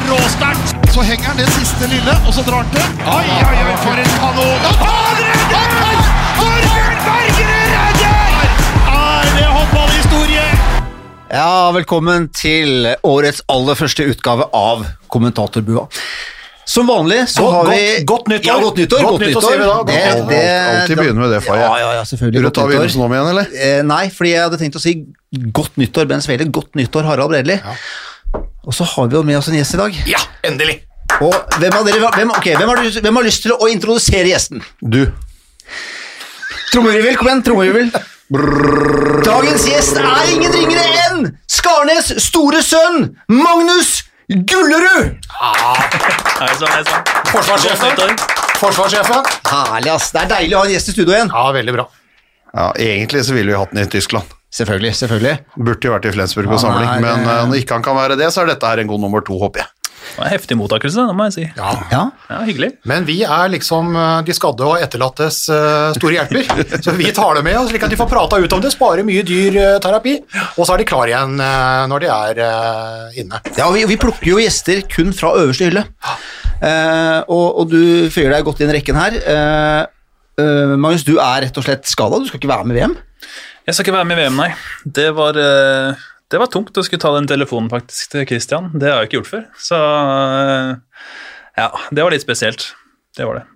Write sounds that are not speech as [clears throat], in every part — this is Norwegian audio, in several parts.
er råsterkt! Så henger han det siste lille, og så drar han til. Oi, oi, oi, for en kanon! Han redder! Torbjørn Bergerud redder! Er det håndballhistorie? Ja, velkommen til årets aller første utgave av Kommentatorbua. Som vanlig så Godt- har vi godt- godt nyttår. Ja, godt nyttår. Godt nyttår, sier vi da. Godt Det, nyttår. det, Alltid begynne med det, Faye. Ja, ja, ja, selvfølgelig. Vil du Godt ta begynnelsen om igjen, eller? Eh, nei, fordi jeg hadde tenkt å si godt nyttår, Ben Svele. Godt nyttår, Harald Bredli. Og så har vi jo med oss en gjest i dag. Ja, endelig! Og hvem, av dere, hvem, okay, hvem, har, hvem har lyst til å introdusere gjesten? Du. Trommevirvel, kom igjen, trommevirvel. Dagens gjest er ingen ringere enn Skarnes store sønn, Magnus Gullerud! Hei sann, hei sann. Forsvarssjefen. Forsvarssjefen. Herlig, ass. Det er deilig å ha en gjest i studio igjen. Ja, veldig bra. Ja, egentlig så ville vi hatt den i Tyskland. Selvfølgelig, selvfølgelig. Burde jo vært i Flensburg på Ja, samling, nei, men det- eh, når ikke han kan være det, så er dette her en god nummer to, håper jeg. Det var en heftig mottakelse, det må jeg si. Ja. Ja. Ja, hyggelig. Men vi er liksom eh, de skadde og etterlattes eh, store hjelper. [laughs] Så vi tar det med oss, slik at de får prata ut om det, sparer mye dyr eh, terapi, og så er de klar igjen eh, når de er eh, inne. Ja, vi, vi plukker jo gjester kun fra øverste hylle. Eh, og, og du føyer deg godt inn i rekken her. Eh, eh, Magnus, du er rett og slett skada. Du skal ikke være med i VM. Jeg skal ikke være med i VM, nei. Det var, eh, det var tungt å skulle ta den telefonen faktisk til Christian. Det har jeg ikke gjort før. Så eh, ja, det var litt spesielt. Det var det.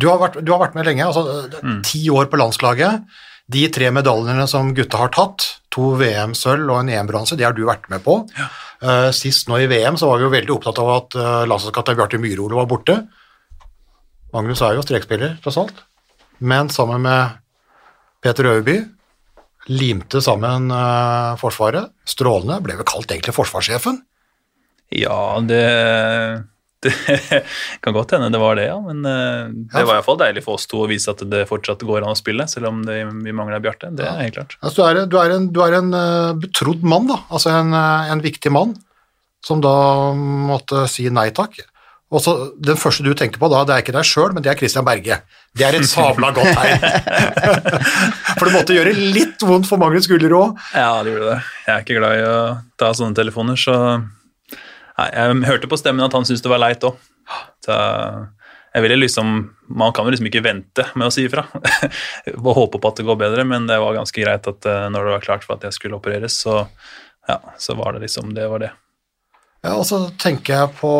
Du har vært, du har vært med lenge, altså mm. ti år på landslaget. De tre medaljene som gutta har tatt, to VM-sølv og en EM-bronse, det har du vært med på. Eh, sist nå i VM så var vi jo veldig opptatt av at uh, landslagskaptein Bjarte Myhrole var borte. Magnus er jo strekspiller, tross alt. Men sammen med Peter Øverby limte sammen uh, Forsvaret. Strålende. Ble vel kalt egentlig forsvarssjefen. Ja, det, det [laughs] kan godt hende det var det, ja. Men uh, det var iallfall deilig for oss to å vise at det fortsatt går an å spille, selv om det, vi mangler Bjarte. Det er helt klart. Altså, du, er, du er en, du er en uh, betrodd mann, da. Altså en, en viktig mann, som da måtte si nei takk. Og så Den første du tenker på da, det er ikke deg sjøl, men det er Christian Berge. Det er et sabla godt tegn. [laughs] for det måtte gjøre litt vondt for Magnus Gullerud òg. Ja, det gjorde det. Jeg er ikke glad i å ta sånne telefoner, så Nei, jeg hørte på stemmen at han syntes det var leit òg. Jeg ville liksom Man kan jo liksom ikke vente med å si ifra [laughs] og håpe på at det går bedre, men det var ganske greit at eh, når det var klart for at jeg skulle opereres, så ja, så var det liksom Det var det. Ja, og så tenker jeg på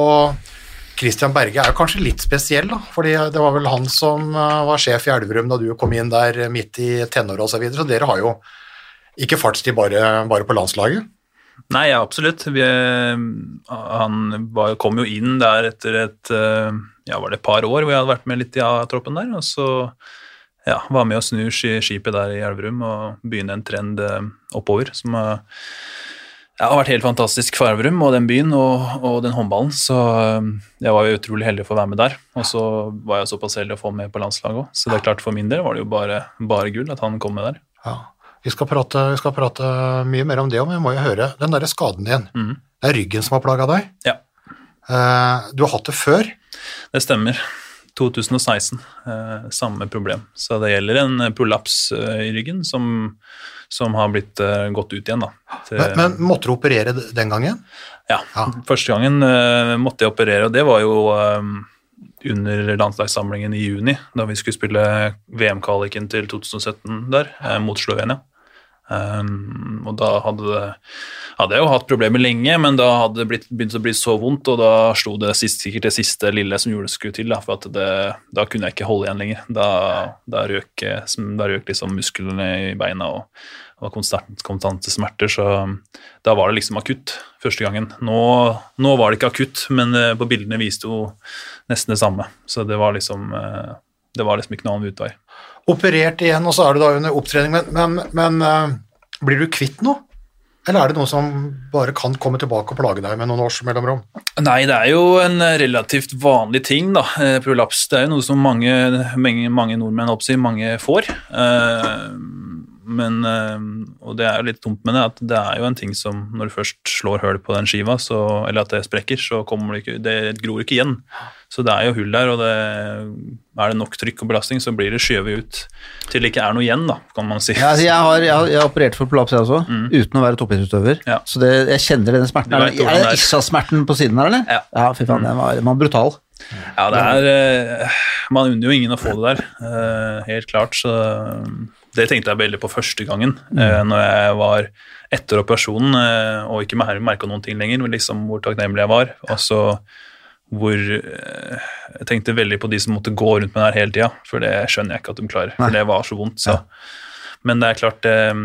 Christian Berge er jo kanskje litt spesiell, da. fordi det var vel han som eh, var sjef i Elverum da du kom inn der midt i tenåret osv., så, videre, så dere har jo ikke fartstid bare, bare på landslaget. Nei, ja, absolutt. Vi, han var, kom jo inn der etter et eh, ja, var det et par år hvor jeg hadde vært med litt i A-troppen der, og så ja, var med å snu ski- skipet der i Elverum og begynne en trend eh, oppover som ja, har vært helt fantastisk farverum og den byen og, og den håndballen. Så eh, jeg var jo utrolig heldig for å være med der. Og så var jeg såpass heldig å få med på landslaget òg. Så det er klart for min del var det jo bare, bare gull at han kom med der. Ja. Vi skal prate, vi skal prate mye mer om det, men vi må jo høre den derre skaden din. Mm. Det er ryggen som har plaga deg. Ja, Eh, du har hatt det før. det stemmer. 2016, eh, samme problem. Så det gjelder en prolaps eh, i ryggen som, som har blitt uh, gått ut igjen, da. Til- Men, men måtte du operere den gangen? Ja, Ja. første gangen uh, måtte jeg operere, og det var jo eh, under landslagssamlingen i juni, da vi skulle spille VM-kvaliken til 2017 der, mot Slovenia. Um, og da hadde, det, hadde jeg jo hatt problemer lenge, men da hadde det blitt, begynt å bli så vondt, og da slo det sist, sikkert det siste lille som gjorde det skulle til, da, for det, da kunne jeg ikke holde igjen lenger. Da, da, røk, da røk liksom musklene i beina, og var konstant, konstante smerter, så da var det liksom akutt første gangen. Nå, nå var det ikke akutt, men eh, på bildene viste jo nesten det samme, så det var liksom, eh, det var liksom ikke noen annen utvei. Operert igjen, og så er du da under opptrening, men, men, men uh, blir du kvitt noe? Eller er det noe som bare kan komme tilbake og plage deg med noen års mellomrom? Nei, det er jo en relativt vanlig ting, da. Eh, Prolaps det er jo noe som mange, mange, mange nordmenn oppsier, mange får. Eh, men eh, Og det er jo litt dumt med det, at det er jo en ting som når du først slår høl på den skiva, så, eller at det sprekker, så kommer det ikke Det gror ikke igjen. Så det er jo hull der, og det, er det nok trykk og belastning, så blir det skjøvet ut til det ikke er noe igjen, da, kan man si. Ja, altså jeg, har, jeg, har, jeg har operert for prolaps, jeg også, uten å være toppidrettsutøver. Ja. Så det, jeg kjenner denne smerten. Er det, er er. Isha-smerten på siden her, eller? Ja. fy faen, den var, var brutal. Ja, det er eh, Man unner jo ingen å få det der, eh, helt klart. Så det tenkte jeg veldig på første gangen, mm. når jeg var etter operasjonen eh, og ikke merka noen ting lenger, men liksom hvor takknemlig jeg var. Og så hvor eh, Jeg tenkte veldig på de som måtte gå rundt med det her hele tida, for det skjønner jeg ikke at de klarer. For det var så vondt. Så. Men det er klart eh,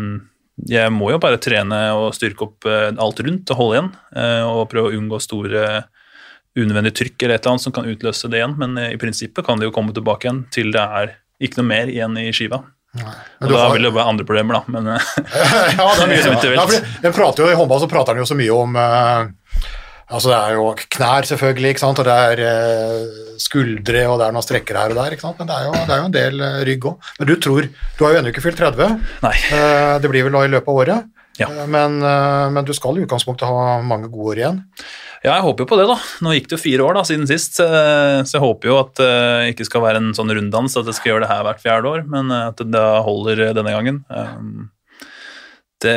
Jeg må jo bare trene og styrke opp eh, alt rundt og holde igjen, og prøve å unngå store unødvendig trykk eller et eller annet som kan utløse det igjen, men i prinsippet kan det jo komme tilbake igjen til det er ikke noe mer igjen i skiva. Og da har- vil det være andre problemer, da, men [laughs] ja, det er mye [laughs] Eventuelt. ja, vil. prater jo, I håndball så prater han jo så mye om eh, altså Det er jo knær, selvfølgelig, ikke sant? og det er eh, skuldre, og det er noen strekker her og der. ikke sant? Men det er jo, det er jo en del eh, rygg òg. Men du tror Du har jo ennå ikke fylt 30. nei. Eh, det blir vel da i løpet av året. Ja. Eh, men, eh, men du skal i utgangspunktet ha mange gode år igjen. Ja, jeg håper jo på det, da. Nå gikk det jo fire år da, siden sist, så jeg håper jo at det ikke skal være en sånn runddans, at jeg skal gjøre det her hvert fjerde år, men at det holder denne gangen. Det,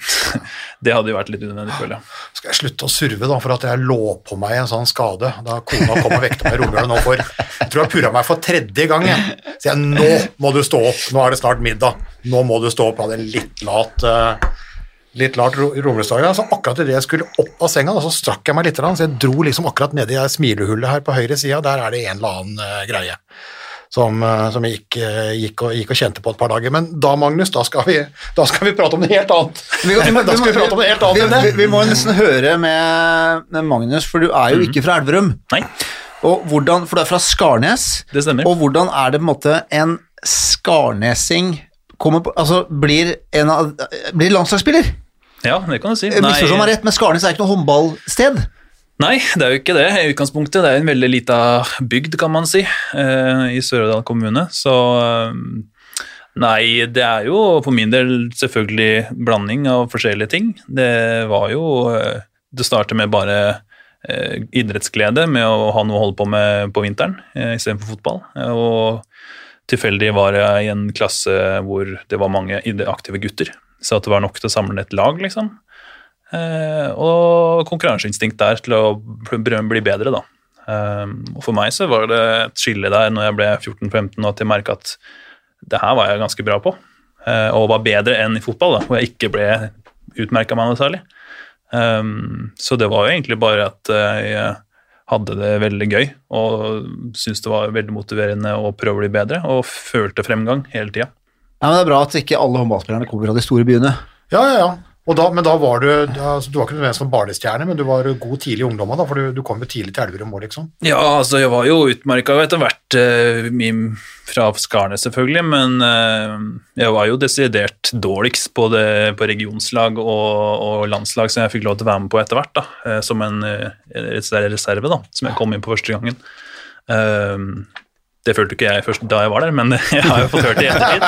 [laughs] det hadde jo vært litt unødvendig, føler jeg. Skal jeg slutte å surve da, for at jeg lå på meg en sånn skade da kona kom og vekte meg i romjula nå for Jeg tror jeg purra meg for tredje gang. Jeg. Så jeg nå må du stå opp, nå er det snart middag. Nå må du stå opp. Jeg hadde en litt lat uh, Litt lat romjulsdag. Så akkurat idet jeg skulle opp av senga, da, så strakk jeg meg litt, så jeg dro liksom akkurat nedi smilehullet her på høyre side, der er det en eller annen eh, greie. Som, eh, som jeg gikk, eh, gikk, og, gikk og kjente på et par dager. Men da, Magnus, da skal vi, da skal vi prate om noe helt annet. Vi, vi, må- [laughs] da skal vi prate om noe helt annet enn vi, det. vi, vi må nesten høre med, med Magnus, for du er jo ikke fra Elverum. Nei, Og hvordan, for du er fra Skarnes, det stemmer. og hvordan er det på en måte en skarnesing kommer på, altså blir, en av, blir landslagsspiller? Ja, det kan du si. Misforstå meg rett, men Skarnes er ikke noe håndballsted. Nei, det er jo ikke det i utgangspunktet. Det er en veldig lita bygd, kan man si, eh, i Sør-Odal kommune. Så eh, nei, det er jo for min del selvfølgelig blanding av forskjellige ting. Det var jo eh, Det starter med bare idrettsglede, med å ha noe å holde på med på vinteren istedenfor fotball. Og tilfeldig var jeg i en klasse hvor det var mange aktive gutter. Så at det var nok til å samle et lag, liksom. Eh, og konkurranseinstinkt der til å bli bedre, da. Eh, og for meg så var det et skille der når jeg ble 14-15 og at jeg merka at det her var jeg ganske bra på. Eh, og var bedre enn i fotball, da, hvor jeg ikke ble utmerka meg noe særlig. Eh, så det var jo egentlig bare at jeg hadde det veldig gøy og syntes det var veldig motiverende å prøve å bli bedre, og følte fremgang hele tida. Ja, men Det er bra at ikke alle håndballspillerne kommer fra de store byene. Ja, ja, ja. Da, men da var du altså, Du var ikke nødvendigvis som barnestjerne, men du var god tidlig i ungdommen, da, for du, du kom jo tidlig til Elverum òg, liksom. Ja, altså jeg var jo utmerka etter hvert, uh, fra Skarnes selvfølgelig, men uh, jeg var jo desidert dårligst på, det, på regionslag og, og landslag som jeg fikk lov til å være med på etter hvert, da, uh, som en reserve da, som jeg kom inn på første gangen. Eh, det følte ikke jeg først da jeg var der, men [laughs] jeg har jo fått hørt det i ettertid.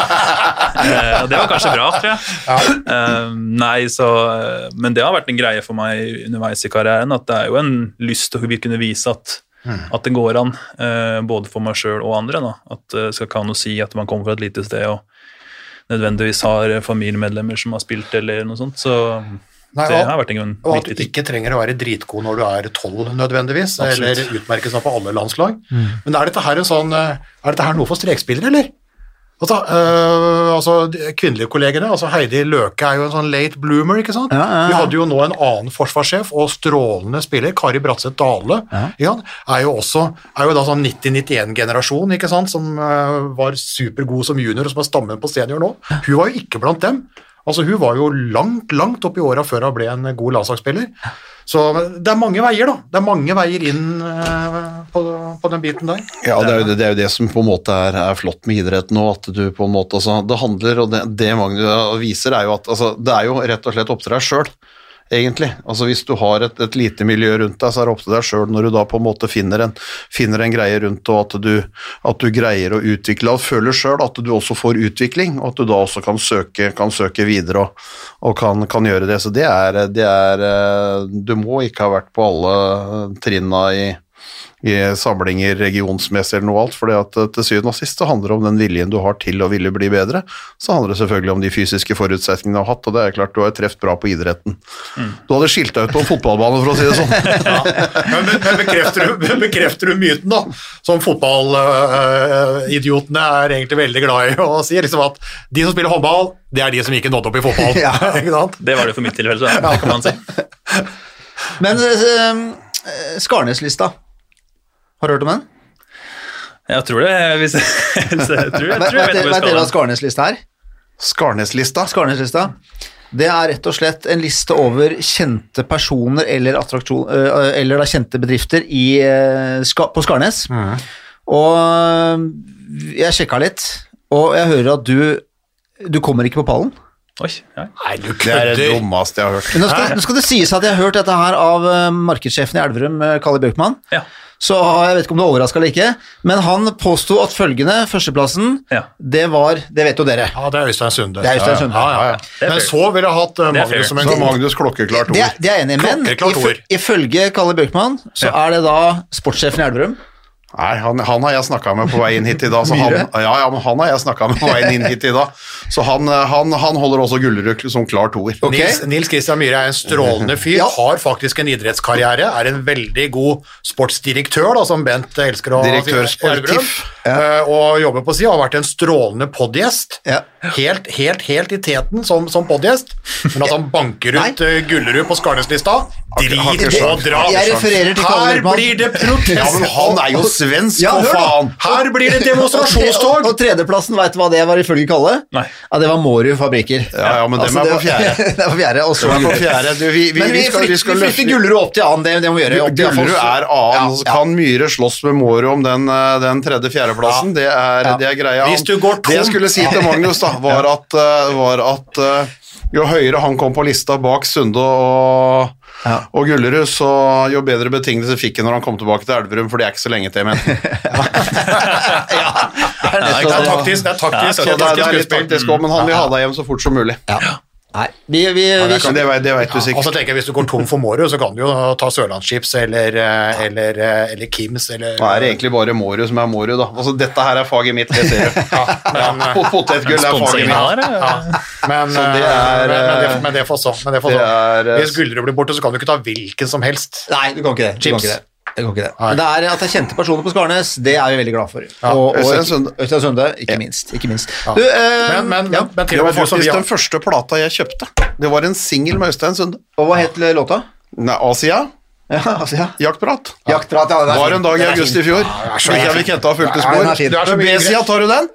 Eh, og det var kanskje bra, tror jeg. Eh, nei, så, men det har vært en greie for meg underveis i karrieren, at det er jo en lyst til å kunne vise at, at det går an, eh, både for meg sjøl og andre. Da. At det skal ikke ha noe å si at man kommer fra et lite sted og nødvendigvis har familiemedlemmer som har spilt, eller noe sånt. Så Nei, det har vært en grunn- Og at du ikke trenger å være dritgod når du er tolv, nødvendigvis, Absolutt. eller utmerke seg på alle landslag. Men er dette her en sånn eh, Er dette her noe for strekspillere, eller? Altså, øh, altså Kvinnelige kollegene, altså Heidi Løke er jo en sånn late bloomer, ikke sant? Ja, ja, ja. Vi hadde jo nå en annen forsvarssjef og strålende spiller, Kari Bratseth Dale, ikke er jo også er jo da sånn 90-91-generasjon, ikke sant, som øh, var supergod som junior og som er stammen på senior nå. Hun var jo ikke blant dem. Altså, hun var jo langt, langt opp i åra før hun ble en god landslagsspiller. Så det er mange veier, da. Det er mange veier inn øh, på, på den biten der. Ja, det er, jo det er jo det som på en måte er, er flott med idrett nå, at du på en måte altså, Det handler, og det, det Magnus viser, er jo at altså, det er jo rett og slett opp til deg sjøl. Egentlig. Altså Hvis du har et, et lite miljø rundt deg, så er det opp til deg sjøl når du da på en måte finner en, finner en greie rundt og at du, at du greier å utvikle og føler sjøl at du også får utvikling, og at du da også kan søke, kan søke videre og, og kan, kan gjøre det. Så det er, det er eh, Du må ikke ha vært på alle trinna i i samlinger regionsmessig eller noe alt, For at eh, til syvende og sist så handler det om den viljen du har til å ville bli bedre. Så handler det selvfølgelig om de fysiske forutsetningene du har hatt, og det er klart du har truffet bra på idretten. Du hadde skilt deg ut på en fotballbane, for å si det sånn. [laughs] Men, men, men bekrefter, du, men bekrefter du myten, da? Som fotballidiotene er egentlig veldig glad i å si. Liksom at de som spiller håndball, det er de som ikke nådde opp i fotball. [laughs] Ja. [laughs] ikke sant? Det var det for mitt tilfelle, så det kan man si. Men eh, Skarnes-lista, har du hørt om den? Jeg tror det. Hvis, [laughs] jeg, tror, jeg, tror jeg Vet vet vet jeg dere hva. Skarnes-lista er? Skarneslista. Skarnes-lista. Det er rett og slett en liste over kjente personer eller, øh, eller da kjente bedrifter i, øh, på Skarnes. Og øh, jeg sjekka litt, og jeg hører at du du kommer ikke på pallen. Oi, ja. Nei, du Det er det kødder! dummeste jeg har hørt. Nå skal, nå skal det sies at jeg har hørt dette her av markedssjefen i Elverum, Kalle Bjørkman. Ja. Så jeg vet ikke om du er overraska eller ikke, men han påsto at følgende, førsteplassen, Ja. det var Det vet jo dere. Ja, det er Øystein Sunde. Det er Øystein Sunde. Ja, ja, ja. Det er Men så ville jeg hatt Det fair. Magnus som en Så Magnus klokkeklart Det, ord. det er jeg enig i, men ifølge Kalle Bjørkman så Ja. er det da sportssjefen i Elverum. Nei, han, han har jeg snakka med på vei inn hit i dag. Så han, ja, ja, men han har jeg snakka med på vei inn hit i dag. Så han, eh, han, han holder også Gullerud som klar toer. Okay. Nils, Nils Christian Myhre er en strålende fyr, Ja. har faktisk en idrettskarriere, er en veldig god sportsdirektør, da, som Bent elsker å Direktør si, sportif. eh, og jobber på sida, har vært en strålende podgjest. Ja. Helt, helt, helt i teten som, som podgjest, men at han banker ut uh, Gullerud på Skarneslista, drit og dra. Jeg refererer til Kalle Her blir det protest! Ja, men han er jo svensk, Ja, hør faen! Her blir det demonstrasjonstog! [laughs] og tredjeplassen, veit du hva det var ifølge Kalle? Nei. Ja, Det var Mårud fabrikker. Ja, ja, men dem Altså, er på fjerde. [laughs] det var på fjerde, og så Det er på fjerde. Du, vi, vi, Men vi, vi, skal, vi flytter, flytter Gullerud opp til annen, det, det må vi gjøre. Gullerud er annen. Ja. Kan Myhre slåss med Mårud om den, eh, den tredje-fjerdeplassen? Det, det er greia. Hvis du går tom- Det jeg skulle si til Magnus, da, var [laughs] at, eh, var at eh, jo høyere han kom på lista bak Sunde og, Ja. og Gullerud, så jo bedre betingelser fikk han når han kom tilbake til Elverum, for det er ikke så lenge til, men. [laughs] Det er Det er taktisk, det er taktisk, Så det, er- det er litt taktisk også, men han vil ha deg hjem så fort som mulig. Ja. Nei, vi, vi, ja, vi, det, vet- det vet du Ja, og så sikkert. tenker jeg Hvis du går tom for Mårud, så kan du jo ta Sørlandschips eller, eh, eller, eh, eller Kims eller Da er det egentlig bare Mårud som er Mårud, da. Altså, dette her er faget mitt, det ser du. [laughs] men, [laughs] eh, Potetgull er faget mitt. her, ja, [laughs] men, Så det eh, er, men, men, det, men det får så. Men det får så. er, Hvis Gullerud blir borte, så kan du ikke ta hvilken som helst. Nei, du kan ikke det. Du kan ikke det. Du går ikke det. Men det er at det er kjente personer på Skarnes, det er vi veldig glad for. Og, og Øystein Sunde. Ikke minst. Ikke minst. Du, eh, Men, men, ja. men Det var faktisk den første plata jeg kjøpte. Det var en singel med Øystein Sunde. Og hva het låta? Nei, Asia, Ja, altså, ja. jaktprat. Jaktprat, ja. er Var en dag i august i fjor. det er ikke kjente av fulgte spor. er. Du er så mye B-sida, tar du den?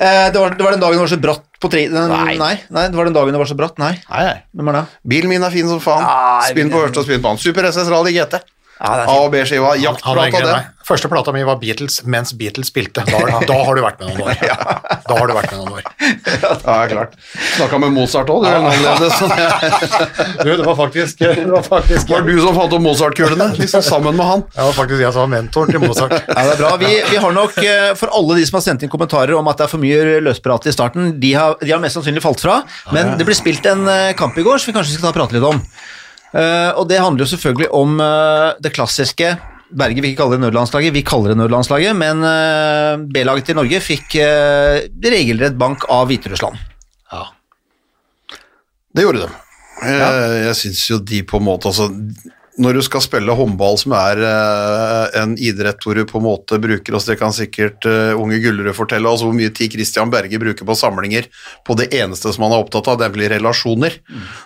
Eh, det, var, det var den dagen det var så bratt på tri... Den, nei. Nei. nei, det var den dagen det var så bratt. Nei. Nei, nei. Hvem er det? Bilen min er fin som faen. Spinn på Ørsta, spinn på han. Super SS Rally GT. Ja, A og B-skiva. Jaktplata, den. Første plata mi var Beatles mens Beatles spilte. Da, da har du vært med noen år. [laughs] Da har du vært med noen år. [laughs] Ja, klart. Snakka med Mozart òg, du. [laughs] Du, det var faktisk, det var faktisk var du som fant opp Mozart-kulene, liksom sammen med han. Det var faktisk jeg som var mentoren til Mozart. Ja, det er bra. Vi, vi har nok, eh, for alle de som har sendt inn kommentarer om at det er for mye løsprat i starten, de har, de har mest sannsynlig falt fra, men det ble spilt en eh, kamp i går som vi kanskje skal ta og prate litt om. Eh, og det handler jo selvfølgelig om uh, det klassiske Berge vil ikke kalle det nødlandslaget, vi kaller det nødlandslaget, men uh, B-laget til Norge fikk uh, regelrett bank av Hviterussland. Det gjorde de. Jeg, jeg syns jo de på en måte altså, Når du skal spille håndball, som er eh, en idrett hvor du på en måte bruker oss, Det kan sikkert eh, unge Gullerud fortelle oss hvor mye tid Christian Berge bruker på samlinger på det eneste som han er opptatt av, nemlig relasjoner.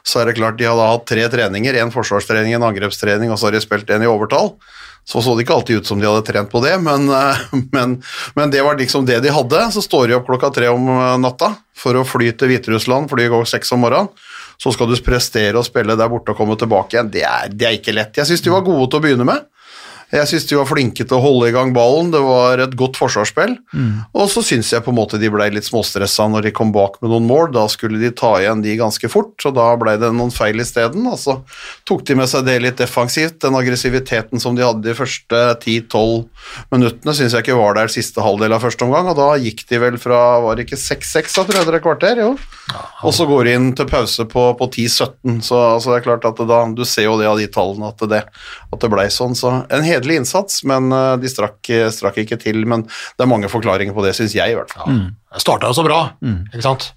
Så er det klart de hadde hatt tre treninger, en forsvarstrening, en angrepstrening, og så har de spilt en i overtall. Så så det ikke alltid ut som de hadde trent på det, men, eh, men, men det var liksom det de hadde. Så står de opp klokka tre om natta for å fly til Hviterussland, flyet går seks om morgenen. Så skal du prestere og spille der borte og komme tilbake igjen. Det er, det er ikke lett. Jeg syns de var gode til å begynne med. Jeg syns de var flinke til å holde i gang ballen, det var et godt forsvarsspill. Og så syns jeg på en måte de ble litt småstressa når de kom bak med noen mål. Da skulle de ta igjen de ganske fort, og da ble det noen feil isteden. Og så tok de med seg det litt defensivt. Den aggressiviteten som de hadde de første 10-12 minuttene, syns jeg ikke var der siste halvdel av første omgang, og da gikk de vel fra var det ikke 6-6 da, tror jeg, etter et kvarter, jo. Og så går de inn til pause på, på 10-17, så altså, det er klart at da, du ser jo det av de tallene at det, at det blei sånn. Så en hederlig innsats, men eh, de strakk, strakk ikke til. Men det er mange forklaringer på det, syns jeg i hvert fall. Det starta jo så bra, ikke sant?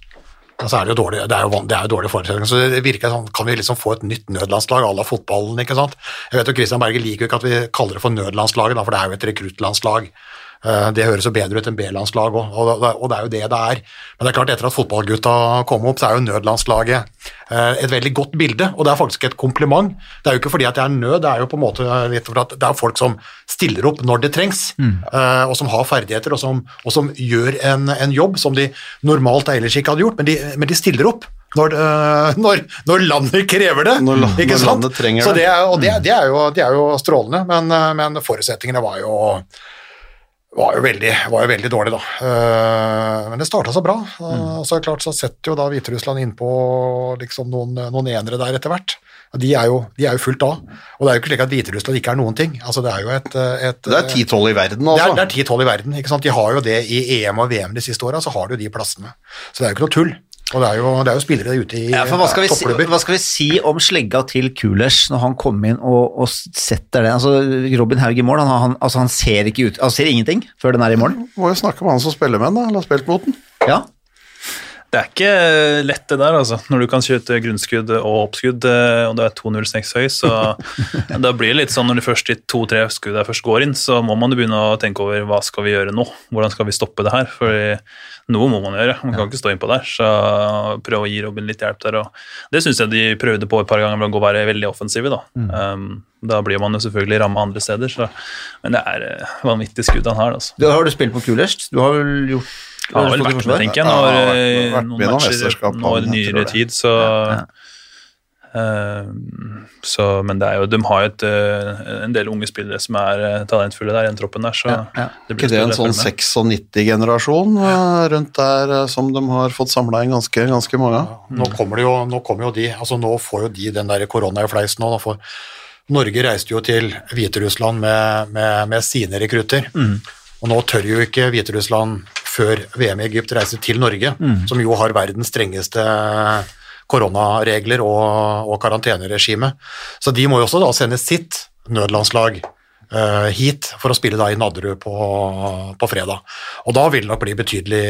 Altså er det jo dårlig, det er jo, det er jo dårlige forutsetninger. Så det virker sånn, kan vi liksom få et nytt nødlandslag à la fotballen, ikke sant? Jeg vet jo Christian Berge liker jo ikke at vi kaller det for nødlandslaget, da, for det er jo et rekruttlandslag. Eh, Det høres jo bedre ut enn B-landslag òg, og det- er jo det det er. Men det er klart, etter at fotballgutta kom opp, så er jo nødlandslaget eh, et veldig godt bilde, og det er faktisk et kompliment. Det er jo ikke fordi at det er nød, det er jo på en måte litt for at det er folk som stiller opp når det trengs, mm. og som har ferdigheter, og som, og som gjør en, en jobb som de normalt ellers ikke hadde gjort, men de, men de stiller opp. Når, eh, når, når landet krever det. Når ikke når sant? Så det. er, og det, det, er jo, det er jo strålende, men, eh, men forutsetningene var jo var jo veldig, var jo veldig dårlig, da. Eh, men det starta så bra. Uh, og så er det klart så setter jo da Hviterussland innpå liksom noen, noen enere der etter hvert. De er, jo, de er jo fullt av. Og det er jo ikke slik at Hviterussland ikke er noen ting. Altså Det er jo et, et Det er 10-12 i verden, det er, altså. det er 10-12 i verden. ikke sant? De har jo det i EM og VM de siste åra, så har de jo de plassene. Så det er jo ikke noe tull. Og det er jo, det er jo spillere ute i Ja, hva skal, vi si, hva skal vi si om slegga til Kulers når han kommer inn og, og setter det? Altså, Robin Haug i mål, han, han, altså, han ser ikke ut, han ser ingenting før den er i mål. Må jo snakke med han som spiller med den, da. Eller har spilt mot den. Ja, Det er ikke lett det der, altså. Når du kan skyte grunnskudd og oppskudd, eh, og det er 2,06 høy, så [laughs] da blir det litt sånn når de første to-tre skuddene først går inn, så må man begynne å tenke over hva skal vi gjøre nå? Hvordan skal vi stoppe det her? For noe må man gjøre, man kan ikke stå innpå der. Så prøve å gi Robin litt hjelp der. Og det syns jeg de prøvde på et par ganger ved å gå være veldig offensive, da. Um, da blir man jo selvfølgelig ramma andre steder, så Men det er eh, vanvittig skudd han har, altså. Da Har du spilt på kulest? Du har vel gjort har vel vært med, tenker jeg, når, ja, vært- eh, vært noen matcher når nyere tid, så, eh, så Men det er jo, de har jo et, eh, en del unge spillere som er talentfulle der i den troppen der, så Ja, ja. det ikke det en sånn 96-generasjon eh, rundt der som de har fått samla inn ganske, ganske mange av? Nå kommer, det jo, nå kommer jo de, altså nå får jo de den der koronafleisen nå. Da får, Norge reiste jo til Hviterussland med, med, med sine rekrutter. Og nå tør jo ikke Hviterussland før VM i Egypt reise til Norge, som jo har verdens strengeste koronaregler og, og karanteneregime. Så de må jo også da sende sitt nødlandslag uh, hit for å spille da i Nadderud på, på fredag. Og da vil det nok bli betydelig,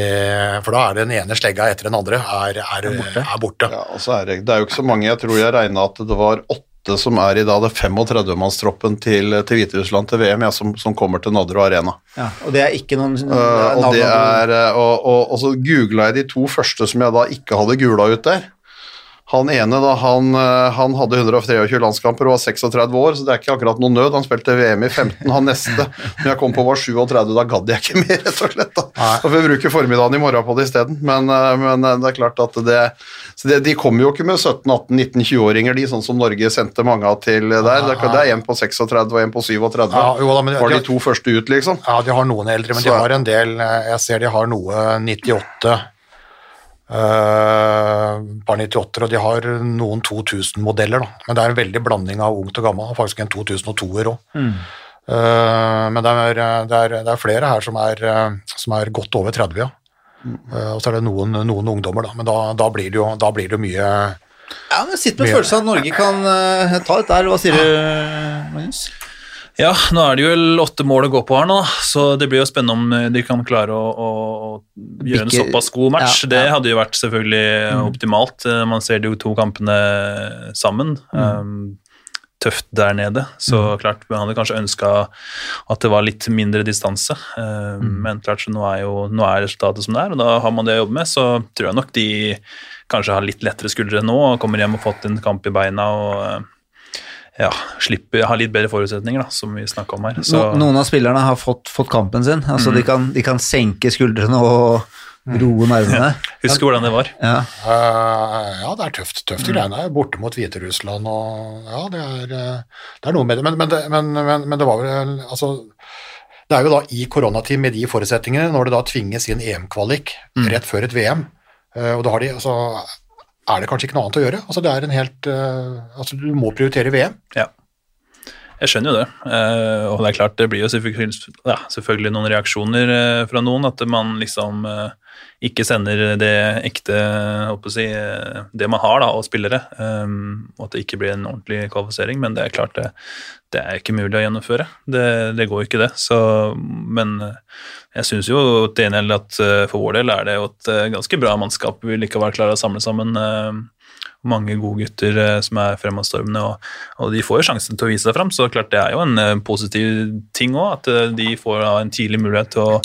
for da er den ene slegga etter den andre er, er, er borte. Ja, og så er det, det er jo ikke så mange, jeg tror jeg regna at det var åtte som er i dag, det 35-mannstroppen til, til Hviterussland til VM, ja, som, som kommer til Nadderud Arena. Ja, og det er ikke noen Uh, og det er, uh, og, og, og så googla jeg de to første som jeg da ikke hadde gula ut der. Han ene da, han, uh, han hadde 123 landskamper og var 36 år, så det er ikke akkurat noe nød. Han spilte VM i 15. Han neste, når jeg kom på, var 37, da gadd jeg ikke mer, [laughs] rett og slett. da. Da får vi bruke formiddagen i morgen på det isteden. Men, uh, men uh, det er klart at det, så det De kommer jo ikke med 17-18-19-20-åringer, de, sånn som Norge sendte mange av til der. Det er, det er en på 36 og en på 37. Ja, jo da, men var de- de to første ut, liksom. Ja, de har noen eldre, men de har en del eh, Jeg ser de har noe 98 eh, par 98 og de har noen 2000-modeller, da. Men det er en veldig blanding av ungt og gammelt. Faktisk en 2002-er òg. men det er, det, er, det er flere her som er, eh, som er godt over 30, ja. Eh, og så er det noen, noen ungdommer, da. Men da, da, blir det jo, da blir det mye Ja, men Sitt med følelsen av at Norge kan eh, ta dette her. Hva sier du, Magnus? Ja, nå er det vel åtte mål å gå på her nå, så det blir jo spennende om de kan klare å, å, å gjøre en såpass god match. Ja, Det hadde jo vært selvfølgelig optimalt. Eh, Man ser de to kampene sammen. Um, tøft der nede, så klart man hadde kanskje ønska at det var litt mindre distanse. Eh, Men klart, så nå er jo nå er resultatet som det er, og da har man det å jobbe med. Så tror jeg nok de kanskje har litt lettere skuldre nå og kommer hjem og fått en kamp i beina og eh, ja, slipper, har litt bedre forutsetninger, da, som vi snakka om her. Så, noen av spillerne har fått, fått kampen sin. Altså Mm. de, kan, de kan senke skuldrene og, Roe nervene. [laughs] Husker hvordan det var. Ja. uh, ja, det er tøft. Tøft mm. greiene. Borte mot Hviterussland og Ja, det er, eh, det er noe med det. Men, men, men, men, men det var vel Altså, det er jo da i koronatid med de forutsetningene, når det da tvinges inn EM-kvalik rett før et VM, eh, og da har de altså er det kanskje ikke noe annet å gjøre. Altså, det er en helt, eh, altså, du må prioritere VM. Ja. Jeg skjønner jo det. Eh, og det er klart, det blir jo selvfølgelig, noen reaksjoner eh, fra noen. At man liksom eh, ikke sender det ekte håper å si, det man har da, av spillere. og at det ikke blir en ordentlig kvalifisering. Men det er klart, det, det er ikke mulig å gjennomføre. Det, det går ikke, det. Så, men jeg syns jo til en del at for vår del er det jo et ganske bra mannskap vi likevel klarer å samle sammen. Mange gode gutter eh, som er fremadstormende, og, og de får jo sjansen til å vise seg fram. Så klart det er jo en eh, positiv ting òg, at eh, de får en tidlig mulighet til å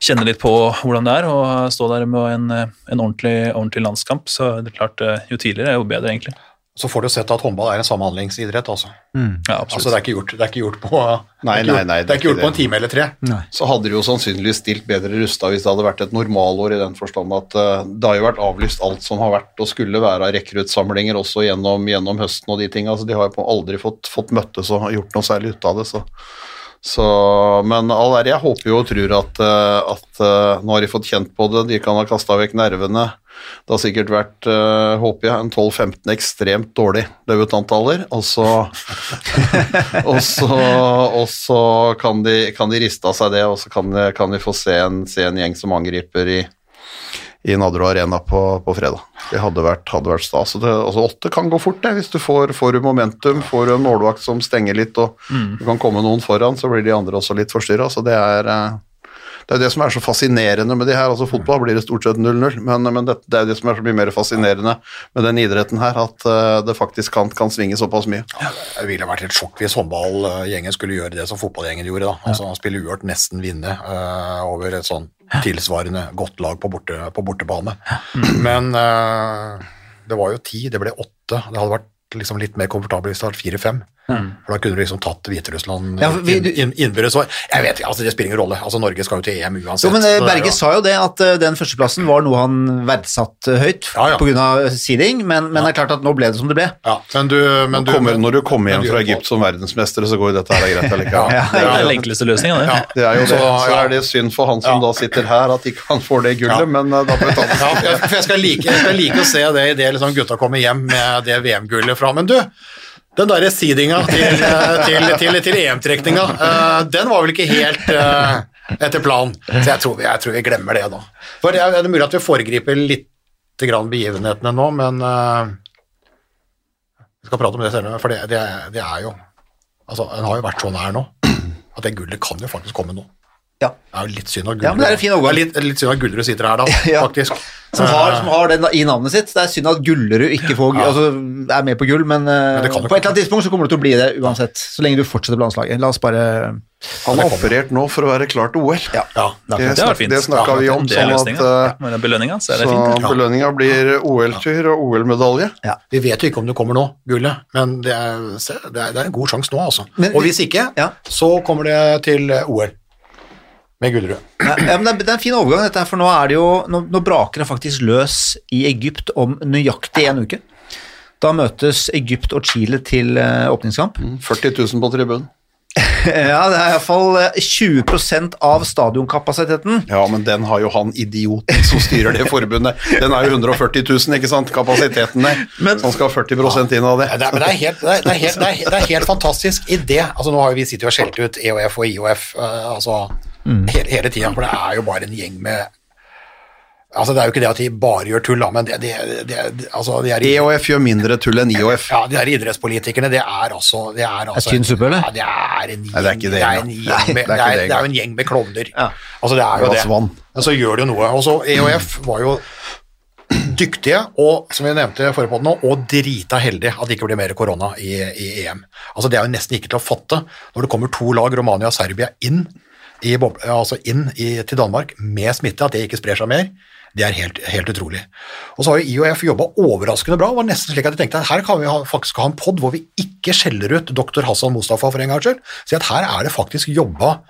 kjenne litt på hvordan det er å stå der med en, en ordentlig, ordentlig landskamp. Så det er klart, jo tidligere, jo bedre, egentlig. Så får du sett at håndball er en samhandlingsidrett, altså. Ja. Altså, det er ikke gjort, det er ikke gjort på Nei, det nei, nei, det er ikke gjort på en time eller tre. så hadde de jo sannsynligvis stilt bedre rusta hvis det hadde vært et normalår i den forstand at uh, det har jo vært avlyst alt som har vært og skulle være av rekruttsamlinger også gjennom, gjennom høsten og de tinga. Altså, de har jo aldri fått, fått møttes og gjort noe særlig ut av det. Så, så, men all ære, jeg håper jo og tror at, eh, at eh, nå har de fått kjent på det, de kan ha kasta vekk nervene. Det har sikkert vært, eh, håper jeg, en 12-15 ekstremt dårlig debutantaller. og så [laughs] og så, og så kan, de, kan de riste av seg det, og så kan kan de få se en, se en gjeng som angriper i, i Nadderud Arena på, på fredag. Det hadde vært, hadde vært stas. Det, altså åtte kan gå fort, det. Hvis du får, får du momentum, får du en målvakt som stenger litt, og du kan komme noen foran, så blir de andre også litt forstyrra. Det er eh, det er det som er så fascinerende med de her. altså Fotball blir det stort sett 0-0, men, men det, det er det som er så mye mer fascinerende med den idretten her, at eh, det faktisk kan, kan svinge såpass mye. Det ville vært et sjokk hvis håndballgjengen skulle gjøre det som fotballgjengen gjorde. da. Altså Spille uavgjort, nesten vinne uh, over et sånn tilsvarende godt lag på, borte, på bortebane. Men uh, det var jo ti, det ble åtte. Det hadde vært liksom litt mer komfortabelt hvis det hadde vært fire-fem. For da kunne du liksom tatt Hviterussland Ja, vi- du, inn, innbyrdes. Jeg vet ikke, altså det spiller ingen rolle. Altså Norge skal jo til EM uansett. Jo, men eh, er Berge jo- sa jo det, at eh, den førsteplassen var noe han verdsatte høyt Ja, ja. av seeding, men, men det er klart at nå ble det som det ble. ja, men du, men du kommer, når du kommer hjem fra Egypt som verdensmester, så går jo dette her greit [laughs] allikevel. Ja. Det er den enkleste løsninga, det. Ja. Det er jo det. Så, Så er det synd for han som Ja. da sitter her, at ikke han får det gullet, Ja. men eh, da får vi ta det. Ja, jeg, for jeg skal, like, jeg skal like å se det idet liksom gutta kommer hjem med det VM-gullet fra. Men du, den derre seedinga til, til, til, til EM-trekninga, eh, den var vel ikke helt eh, etter planen. Så jeg tror, vi, jeg tror vi glemmer det nå. For det er, det mulig at vi foregriper litt grann begivenhetene nå, men eh, vi skal prate om det senere, for det, det, det er jo Altså, en har jo vært så nær nå at det gullet kan jo faktisk komme nå. Ja. Det er jo litt synd at Ja, men det er en fin overgang. Det litt, litt synd at Gullerud sitter her da, [laughs] Ja. faktisk. Som har, Eh, som har den i navnet sitt. Det er synd at Gullerud ikke får, Ja. altså, er med på gull, men, eh, Men det jo på et eller annet tidspunkt så kommer du til å bli det uansett, så lenge du fortsetter på landslaget. La oss bare Han har operert nå for å være klar til OL. Ja. Ja, det Det, Det snak, fint. det snakka vi om. Sånn at, eh, belønninga, så det fint. det. belønninga blir OL-tur og OL-medalje. Vi vet jo ikke om det kommer nå, gullet, men det er, det er, det er en god sjanse nå, altså. Men- og hvis ikke, Ja. så kommer det til eh, OL med Gullerud. Ja, ja, men det, er, det er en fin overgang, dette her, for nå er det jo Nå, nå braker det faktisk løs i Egypt om nøyaktig en uke. Da møtes Egypt og Chile til eh, åpningskamp. 40 000 på tribunen. [laughs] Ja, det er iallfall 20% av stadionkapasiteten. Ja, men den har jo han idioten som styrer det forbundet. Den er jo 140 000, ikke sant, kapasiteten der. Men- så han skal ha 40% inn av det. Det er, men det helt, det det helt, det det er helt fantastisk idé. Altså, nå har jo vi sittet og skjelt ut EOF og IOF uh, altså, hele, hele tida, for det er jo bare en gjeng med Altså, det er jo ikke det at de bare gjør tull, da, men det, det, det, det altså, de er EOF gjør mindre tull enn IOF. Ja, de der idrettspolitikerne, det er altså Det er, altså, tynn suppe, eller? Ja, det er en gjeng, Nei, det er er en er er, er jo en gjeng med klovner. Ja. Altså, det er jo det. vann. Men så gjør det jo noe. Og så EOF var jo dyktige og, som vi nevnte forrige nå, og drita heldige at det ikke blir mer korona i, i EM. Altså, det er jo nesten ikke til å fatte når det kommer to lag, Romania og Serbia, inn, i, boble, altså inn i, til Danmark med smitte, at det ikke sprer seg mer. Det er helt, helt utrolig. Og så har jo IOF jobba overraskende bra. Det var nesten slik at jeg tenkte at her kan vi ha, faktisk ha en pod hvor vi ikke skjeller ut dr. Hassan Mustafa for en gangs skyld. Si at her er det faktisk jobba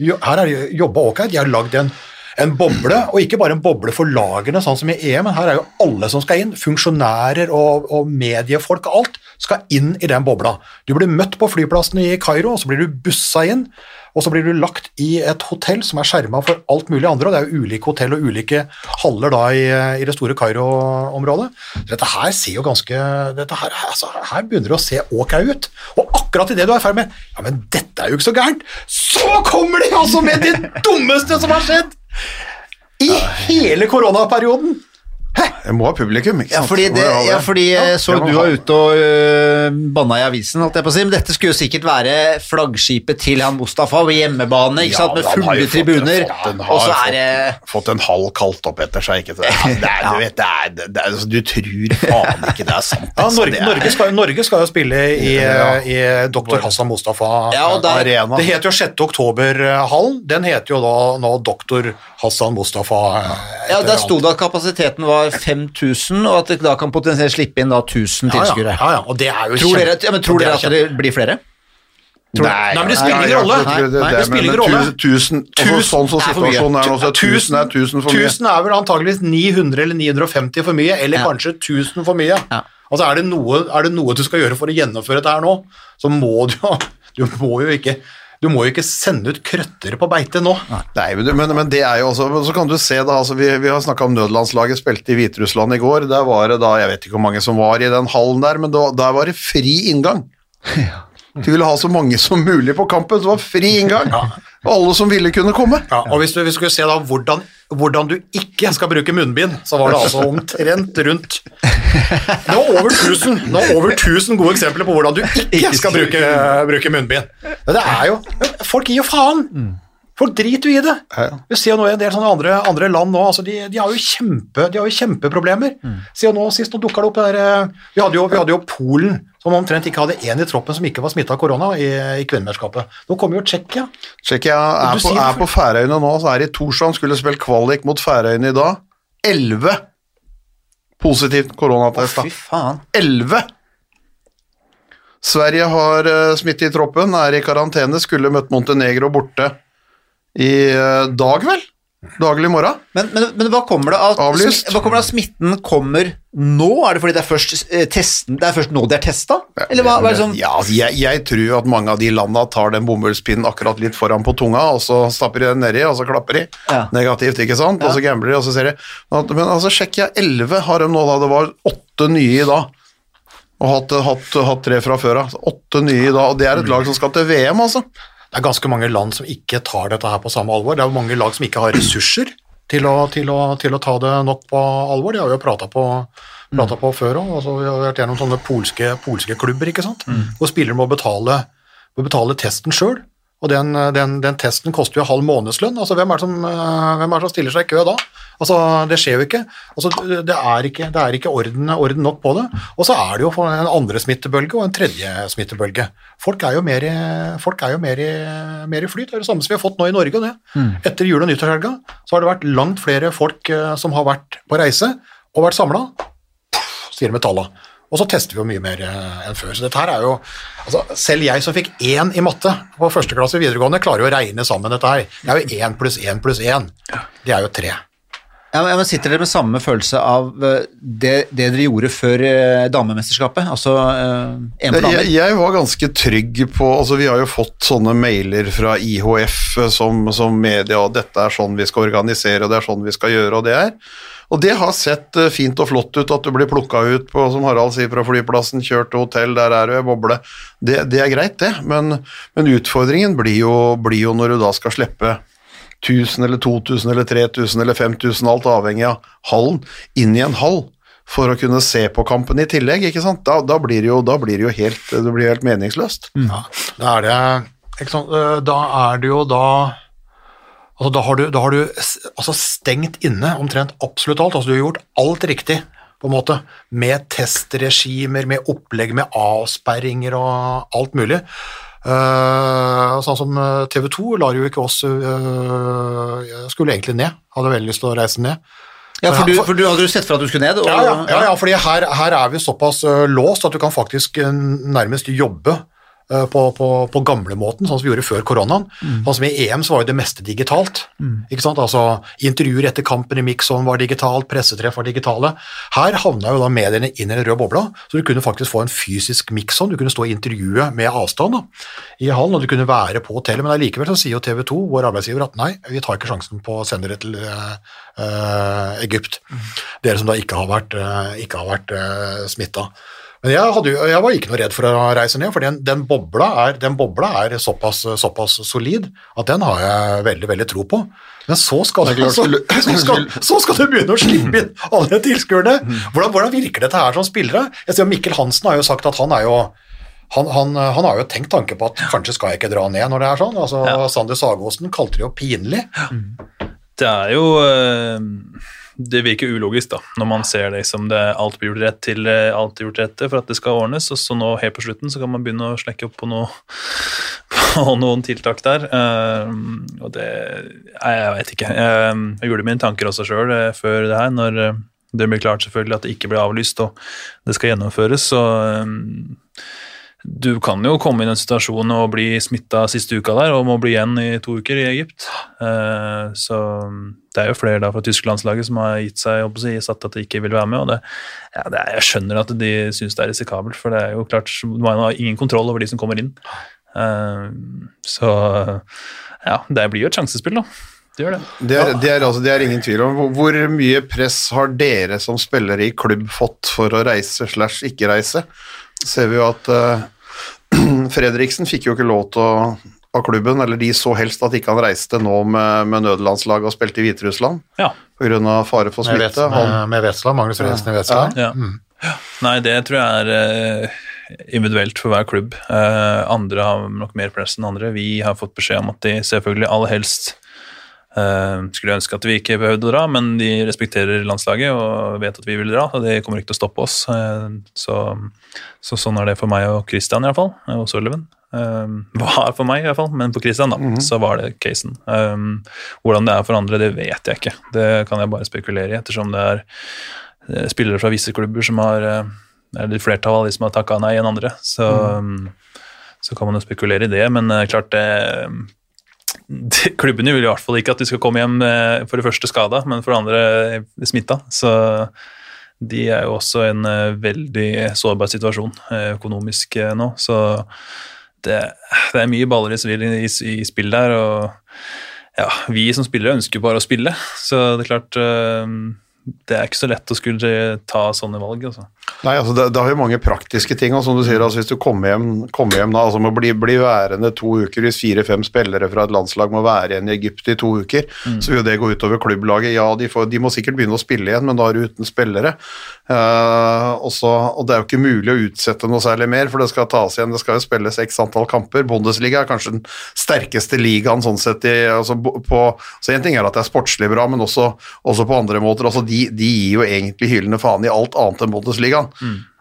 jo- her er det jobba ok. De har lagd en En boble, og ikke bare en boble for lagene, sånn som i EM, men her er jo alle som skal inn, funksjonærer og, og mediefolk og alt, skal inn i den bobla. Du blir møtt på flyplassen i Kairo, og så blir du bussa inn, og så blir du lagt i et hotell som er skjerma for alt mulig andre, og det er jo ulike hotell og ulike haller da i, i det store Kairo-området. Dette her ser jo ganske her, altså, her begynner det å se ok ut. Og akkurat idet du er i ferd med Ja, men dette er jo ikke så gærent, så kommer de altså med det [laughs] dummeste som har skjedd! I hele koronaperioden! Jeg må ha publikum, ikke Ja, fordi, det, ja, fordi ja, så du var ute og øh, banna i avisen, holdt jeg på å si, men dette skulle jo sikkert være flaggskipet til han Mustafa på hjemmebane, ikke sant, med fulle fått- tribuner, og så er det Fått en halv kalt opp etter seg, ikke sant? [laughs] Du vet, det er, det er, altså, du tror faen ikke det er sant. Ja, altså, Norge, Norge, skal, Norge skal jo spille i, Ja. i Dr. Hassan Mustafa der- Arena. Det heter jo 6. oktober-hallen. Den heter jo da nå Dr. Hassan Mustafa. eh, Ja, der sto det at kapasiteten var 5000, og at det da kan potensielt slippe inn da 1000 ja, ja, tilskuere. ja, ja, og det er jo Tror dere, ja, men tror det er dere at det blir flere? Nei, Nei, men det spiller ingen rolle. Nei, det- det- det spiller ingen rolle. Tusen, Tusen sånn som er situasjonen er nå, så tusen er tusen for mye. 1000 er vel antageligvis 900 eller 950 for mye, eller Ja. kanskje 1000 for mye. Ja. Altså er det, noe, er det noe du skal gjøre for å gjennomføre dette her nå, så må du jo Du må jo ikke, du må jo ikke sende ut krøttere på beite nå. Nei, men, men, men det er jo også Så kan du se da, altså vi, vi har snakka om nødlandslaget spilte i Hviterussland i går. Der var det da, jeg vet ikke hvor mange som var i den hallen der, men da, der var det fri inngang. [laughs] De ville ha så mange som mulig på kampen, så det var fri inngang. Og alle som ville kunne komme. Ja, og hvis du, hvis skulle se da hvordan, hvordan du ikke skal bruke munnbind, så var det altså omtrent rundt Det var over 1000, det var over 1000 gode eksempler på hvordan du ikke skal bruke, bruke munnbind. Det er jo Folk gir jo faen! Folk driter jo i det. Vi ser jo nå i en del sånne andre, andre land nå, altså de, de, har jo kjempe, de har jo kjempeproblemer. Se jo nå, Sist nå dukka det opp der, eh, vi, hadde jo, vi hadde jo Polen, som omtrent ikke hadde én i troppen som ikke var smitta av korona i, i kvinnemesterskapet. Nå kommer jo Tsjekkia. Tsjekkia er, på- er på Færøyene nå, så er i Torshavn, skulle spilt kvalik mot Færøyene i dag. Elleve positivt koronatest. Fy faen. 11. Sverige har uh, smitte i troppen, er i karantene, skulle møtt Montenegro borte i uh, dag, vel? Daglig morgen. Men, men, men hva kommer det av. Hva kommer det av smitten kommer nå? Er det fordi det er først eh, testen Det er først nå det er testa? Eller hva, hva sånn Ja, altså, jeg, jeg tror at mange av de landa tar den bomullspinnen akkurat litt foran på tunga, og så stapper de den nedi, og så klapper de. Ja. Negativt, ikke sant? Og så gambler de, og så ser de at, Men altså, Tsjekkia 11 har de nå, da. Det var åtte nye i dag. Og hatt, hatt, hatt tre fra før av. Åtte nye i dag. Og det er et lag som skal til VM, altså. Det er ganske mange land som ikke tar dette her på samme alvor. Det er mange lag som ikke har ressurser til å, til å, til å ta det nok på alvor. De har vi jo prata på, på før òg. Altså, vi har vært gjennom sånne polske, polske klubber ikke sant? hvor spillere må betale, må betale testen sjøl. Og den, den, den testen koster jo halv månedslønn. Altså, hvem, er det som, eh, hvem er det som stiller seg i kø da? Altså, Det skjer jo ikke. Altså, det er ikke, det er ikke orden, orden nok på det. Og så er det jo en andre smittebølge og en tredje smittebølge. Folk er jo mer i, folk er jo mer i, mer i flyt. Det er det samme som vi har fått nå i Norge. Det. Etter jul- og nyttårshelga så har det vært langt flere folk eh, som har vært på reise og vært samla, sier det med talla. Og så tester vi jo mye mer eh, enn før. Så dette her er jo altså, Selv jeg som fikk én i matte på første klasse videregående, klarer jo å regne sammen dette her. Det er jo én pluss én pluss én. Det er jo tre. ja, men, Sitter dere med samme følelse av eh, det, det dere gjorde før eh, damemesterskapet? Altså en for Jeg, jeg var ganske trygg på altså Vi har jo fått sånne mailer fra IHF som, som media, og dette er sånn vi skal organisere, og det er sånn vi skal gjøre, og det er. Og det har sett eh, fint og flott ut at du blir plukka ut på, som Harald sier, fra flyplassen, kjørt til hotell, der er du i boble. Det, det er greit, det, men, men utfordringen blir jo, blir jo når du da skal slippe 1000 eller 2000 eller 3000 eller 5000, alt avhengig av hallen, inn i en hall for å kunne se på kampen i tillegg, ikke sant? Da, da blir det jo, da blir det jo helt, det helt meningsløst. Da er det eh, Da er det jo da Altså, da har du, da har du altså stengt inne omtrent absolutt alt. Altså, du har gjort alt riktig, på en måte, med testregimer, med opplegg, med avsperringer og alt mulig. Uh, sånn som TV 2 lar jo ikke oss uh, skulle egentlig ned, hadde veldig lyst til å reise ned. Ja, for du, for du hadde jo sett for at du skulle ned? Og, Ja, ja, ja, ja fordi her, her er vi såpass uh, låst at du kan faktisk nærmest jobbe eh, på, på, på gamlemåten, sånn som vi gjorde før koronaen. Sånn som I EM så var jo det meste digitalt. ikke sant? Altså Intervjuer etter kampen i Mixon var digitalt, pressetreff var digitale. Her havna jo da mediene inn i den røde bobla, så du kunne faktisk få en fysisk Mixon. Du kunne stå i intervjuet med avstand da, i hallen, og du kunne være på hotellet. Men allikevel så sier jo TV 2, vår arbeidsgiver, at nei, vi tar ikke sjansen på å sende dere til uh, eh, Egypt. Dere som da ikke har vært, uh, ikke har vært uh, smitta. Men jeg, hadde, jeg var ikke noe redd for å reise ned, for den, den, bobla er, den bobla er såpass, såpass solid at den har jeg veldig, veldig tro på. Men så skal, Det så, så, skal, så skal du begynne å slippe inn alle tilskuerne. Hvordan, hvordan virker dette her som spillere? Jeg ser Mikkel Hansen har jo sagt at han er jo han, han, han har jo tenkt tanke på at kanskje skal jeg ikke dra ned når det er sånn. Altså, Sander Sagosen kalte det jo pinlig. Det er jo eh, Det virker ulogisk, da, når man ser det som det alt blir gjort rett til eh, alt er gjort rett for at det skal ordnes, og så nå helt på slutten så kan man begynne å slekke opp på, noe, [laughs] på noen tiltak der. eh, og det jeg vet ikke. Jeg, jeg gjorde mine tanker også sjøl før det her, når eh, det blir klart selvfølgelig at det ikke blir avlyst og det skal gjennomføres, så eh, du kan jo komme i den situasjonen og bli smitta siste uka der, og må bli igjen i to uker i Egypt. Eh, Så det er jo flere da fra tysklandslaget som har gitt seg opp og si, satt at de ikke vil være med. og det, ja, det er, Jeg skjønner at de syns det er risikabelt, for det er jo klart, man har ingen kontroll over de som kommer inn. Uh, Så ja, det blir jo et sjansespill, da. Det gjør det. Det er, det, er, altså, det er ingen tvil om. Hvor, mye press har dere som spillere i klubb fått for å reise slash ikke reise? Ser vi jo at uh, [clears throat] Fredriksen fikk jo ikke lov til å av klubben, eller de så helst at ikke han reiste nå med, med nødlandslaget og spilte i Hviterussland Ja. pga. fare for Med, Vets, smitte. Han, med, med Vetsla, Magnus Fredriksen i Vetsla. Ja. Nei, det tror jeg er eh, individuelt for hver klubb. Eh, andre har nok mer press enn andre. Vi har fått beskjed om at de selvfølgelig aller helst skulle ønske at vi ikke behøvde å dra, men de respekterer landslaget og vet at vi vil dra, og det kommer ikke til å stoppe oss. Eh, så, så sånn er det for meg og Christian i hvert fall, og Sullivan. Um, var for meg i hvert fall, men på Christian da, så var det casen. Um, hvordan det er for andre, det vet jeg ikke. Det kan jeg bare spekulere i, ettersom det er eh, spillere fra visse klubber som har eller er flertall av de som har takka nei enn andre. Så, mm. så kan man jo spekulere i det, men eh, klart det [laughs] Klubbene vil i hvert fall ikke at de skal komme hjem eh, for det første skada, men for det andre smitta. Så de er jo også i en eh, veldig sårbar situasjon eh, økonomisk eh, nå. Så det, det er mye baller i, i, i spill der, og ja, vi som spillere ønsker jo bare å spille, så det er klart eh, det er ikke så lett å skulle ta sånne valg. Altså. Nei, altså det, det har jo mange praktiske ting, og som du sier, altså hvis du kommer hjem, kommer hjem da, altså må bli, bli værende to uker, hvis fire-fem spillere fra et landslag må være igjen i Egypt i to uker, så vil det gå utover klubblaget. Ja, de, får, de må sikkert begynne å spille igjen, men da er du uten spillere. Uh, også, og det er jo ikke mulig å utsette noe særlig mer, for det skal tas igjen, det skal jo spilles x antall kamper. Bundesliga er kanskje den sterkeste ligaen sånn sett i, altså på, så en ting er at det er sportslig bra, men også, også på andre måter. Altså de, de gir jo egentlig hyllende faen i alt annet enn Bundesligaen.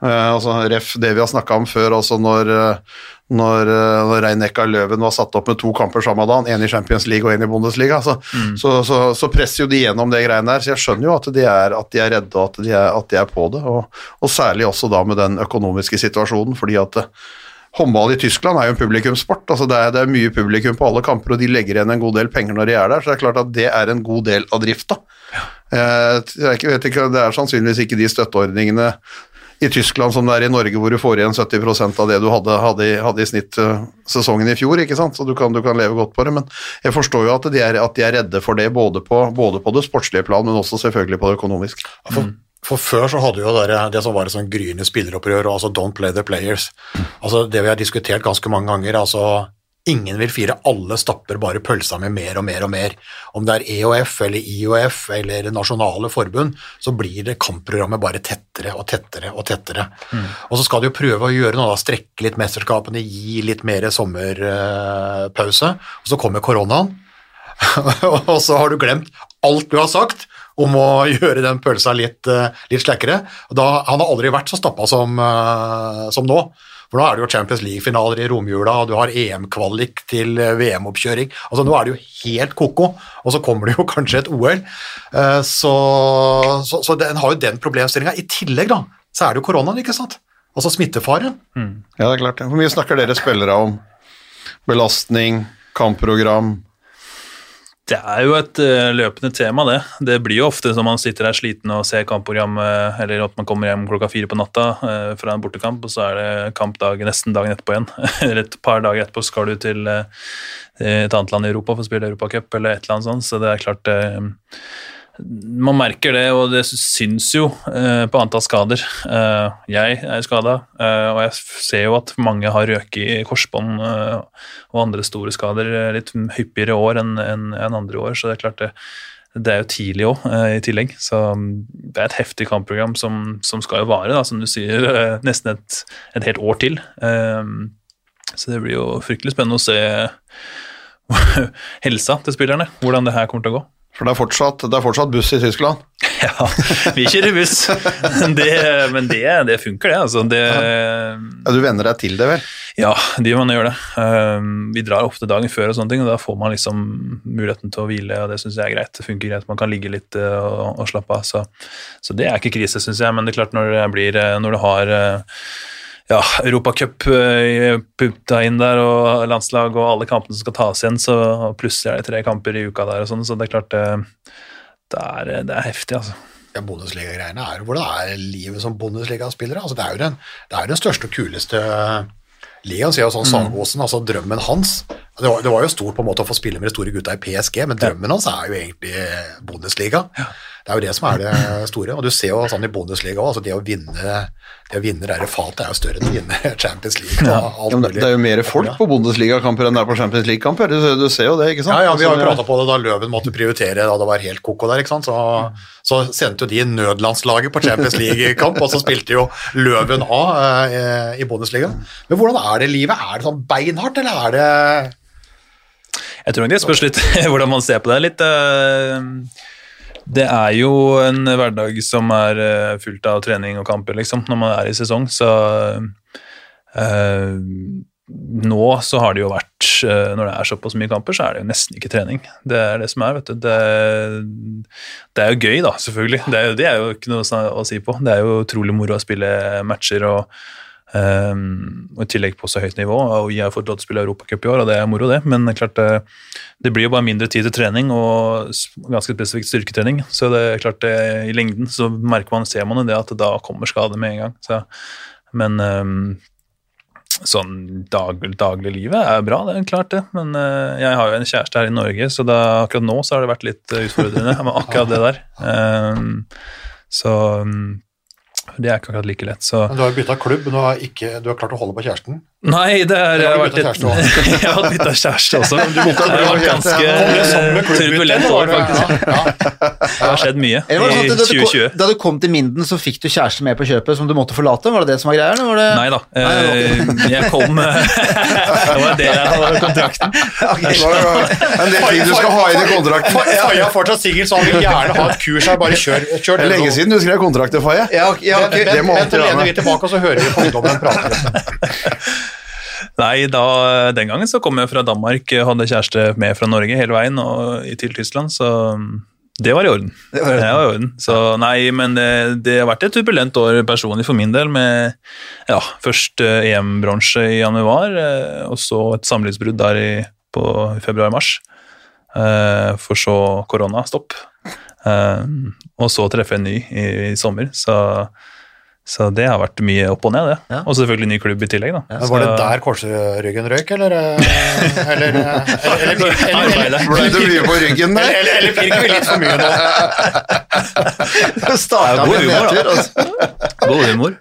Eh, altså ref det vi har snakka om før, altså når, eh, når, eh, når Rein-Nekka Løven var satt opp med to kamper samme dag, en i Champions League og en i Bundesliga, så, så, så, så presser jo de gjennom det greiene der. Så jeg skjønner jo at de er, at de er redde og at de er, at de er på det, og, og særlig også da med den økonomiske situasjonen, fordi at eh, Håndball i Tyskland er jo en publikumssport. altså det er, det er mye publikum på alle kamper, og de legger igjen en god del penger når de er der. Så det er klart at det er en god del av drifta. Eh, Jeg vet ikke, det er sannsynligvis ikke de støtteordningene i Tyskland som det er i Norge, hvor du får igjen 70% av det du hadde, hadde, i, hadde i snitt eh, sesongen i fjor, ikke sant? så du kan, du kan leve godt på det. Men jeg forstår jo at de er, at de er redde for det, både på, både på det sportslige plan, men også selvfølgelig på det økonomiske. For, for før så hadde jo dere det som var et sånn gryende spilleropprør, altså don't play the players. Altså det vi har diskutert ganske mange ganger, altså ingen vil fire, alle stapper bare pølsa med mer og mer og mer. Om det er EOF eller IOF eller nasjonale forbund, så blir det kampprogrammet bare tettere og tettere og tettere. Og så skal de jo prøve å gjøre noe, da, strekke litt mesterskapene, gi litt mer sommerpause, og så kommer koronaen. [laughs] og så har du glemt alt du har sagt om å [laughs] gjøre den pølsa litt, eh, litt slakkere. Han har aldri vært så stappa som, eh, som nå. For nå er det jo Champions League-finaler i romjula, og du har EM-kvalik til eh, VM-oppkjøring. Altså Nå er det jo helt ko-ko, og så kommer det jo [laughs] kanskje et OL. Så, så, så den har jo den problemstillinga. I tillegg da, så er det jo koronaen, ikke sant. Altså smittefare. Ja, det er klart. Hvor mye snakker dere spillere om belastning, kampprogram? Det er jo et eh, løpende tema, det. Det blir jo ofte når man sitter der sliten og ser kampprogram, eh, eller at man kommer hjem klokka fire på natta eh, fra en bortekamp, og så er det kampdag nesten dagen etterpå igjen. [laughs] eller et par dager etterpå skal du til et annet land i Europa for å spille Europacup eller et eller annet sånt, så det er klart man merker det, og det syns jo eh, på antall skader. Eh, jeg er skada, eh, og jeg ser jo at mange har røket i korsbånd eh, og andre store skader eh, litt hyppigere år enn en, en andre år, så det er klart det, det er jo tidlig òg, i tillegg. Så mm, det er et heftig kampprogram som, som skal jo vare, da, som du sier, eh, nesten et, et helt år til. Eh, så det blir jo fryktelig spennende å se [laughs] helsa til spillerne, hvordan det her kommer til å gå. For det er fortsatt, det er fortsatt buss i Tyskland. [laughs] Ja, vi kjører buss. Det, men det, det funker, det. Altså. det Ja, du venner deg til det, vel? ja, de man gjør det. Um, vi drar ofte dagen før, og sånne ting, og da får man liksom muligheten til å hvile, og det syns jeg er greit. Det funker greit, man kan ligge litt uh, og, og slappe av. Så, så det er ikke krise, syns jeg. Men det er klart, når det blir uh, Når du har uh, ja, Europacup uh, putta inn der, og landslag og alle kampene som skal tas igjen, så plutselig er det tre kamper i uka der og sånn, så det er klart det, det, er, det er heftig, altså. Ja, Bundesliga-greiene er jo Hvordan er livet som Bundesliga-spillere? Altså, det, er jo den, det er den største og kuleste ligaen, sier jo sånn Sagosen, altså drømmen hans. Det var, det var jo stort på en måte å få spille med de store gutta i PSG, men drømmen hans er jo egentlig Bundesliga. Det er jo det som er det store, og du ser jo sånn i Bundesliga også, altså det å vinne det å vinne det fatet er jo større enn å vinne [laughs] Champions League og alt Ja, men det, er jo mer folk på Bundesliga-kamper enn det er på Champions League-kamper. Du, du ser jo det, ikke sant? Ja, ja, vi har jo Altså, prata på det da Løven måtte prioritere da det var helt koko der, ikke sant. Så, så sendte jo de nødlandslaget på Champions League-kamp, og så spilte jo Løven A eh, i Bundesliga. Men hvordan er det livet? Er det sånn beinhardt, eller er det Jeg tror det spørs litt [laughs] hvordan man ser på det. Litt, eh, det er jo en hverdag som er eh, fullt av trening og kamper, liksom, når man er i sesong, så eh, nå så har det jo vært Når det er såpass mye kamper, så er det jo nesten ikke trening. Det er det som er, vet du. Det, det er jo gøy, da, selvfølgelig. Det er, det er jo ikke noe å si på. Det er jo utrolig moro å spille matcher og Um, og i tillegg på så høyt nivå. og Jeg har fått lov til å spille Europacup i år, og det er moro, det. Men klart det, det blir jo bare mindre tid til trening og ganske spesifikt styrketrening. Så det er klart det, i lengden så merker man, ser man jo det at da kommer skade med en gang. Så, men um, sånn dag, dagliglivet er bra, det er klart det. Men uh, jeg har jo en kjæreste her i Norge, så da, akkurat nå så har det vært litt utfordrende med akkurat det der. Um, så um, det er ikke akkurat like lett. Så Men Du har bytta klubb, du har, ikke, du har klart å holde på kjæresten. Nei, det er, jeg har [laughs] har vært litt et, jeg har bytta kjæreste også. [laughs] Det har vært ganske turbulent år, faktisk. Det har skjedd mye Eller var det sånn i at da du, kom, 2020. da du kom til Minden, så fikk du kjæreste med på kjøpet som du måtte forlate? Var det det som var greia? Var det... Nei da. eh, Jeg kom [laughs] Det var det jeg hadde kontrakten. Det var en del ting du skal ha inn i kontrakten. Faye er fortsatt singel, så han vil gjerne ha et kurs her. Bare kjør, kjør Det er lenge siden du skrev kontrakt til Faye. Ja, ja, lener vi tilbake, og så hører vi på ungdommen prate. Nei, da, den gangen så kom jeg fra Danmark, hadde kjæreste med fra Norge hele veien og til Tyskland, så det var i orden. Det var i orden. Så nei, men det, det har vært et turbulent år personlig for min del, med ja, først eh, EM-bronse i januar, eh, og så et samlivsbrudd der i, på februar-mars. Eh, For så koronastopp. stopp. Og så treffe en ny i, i sommer, så, så det har vært mye opp og ned, det. Ja. Og selvfølgelig ny klubb i tillegg, da. Men var det der korsryggen røyk, eller Eller, eller, eller, eller, eller, Arbeidet. Ble det mye på ryggen der? eller, eller pirker vi litt for mye nå? Starta Ja, god med humor, nedtur. Altså. God humor.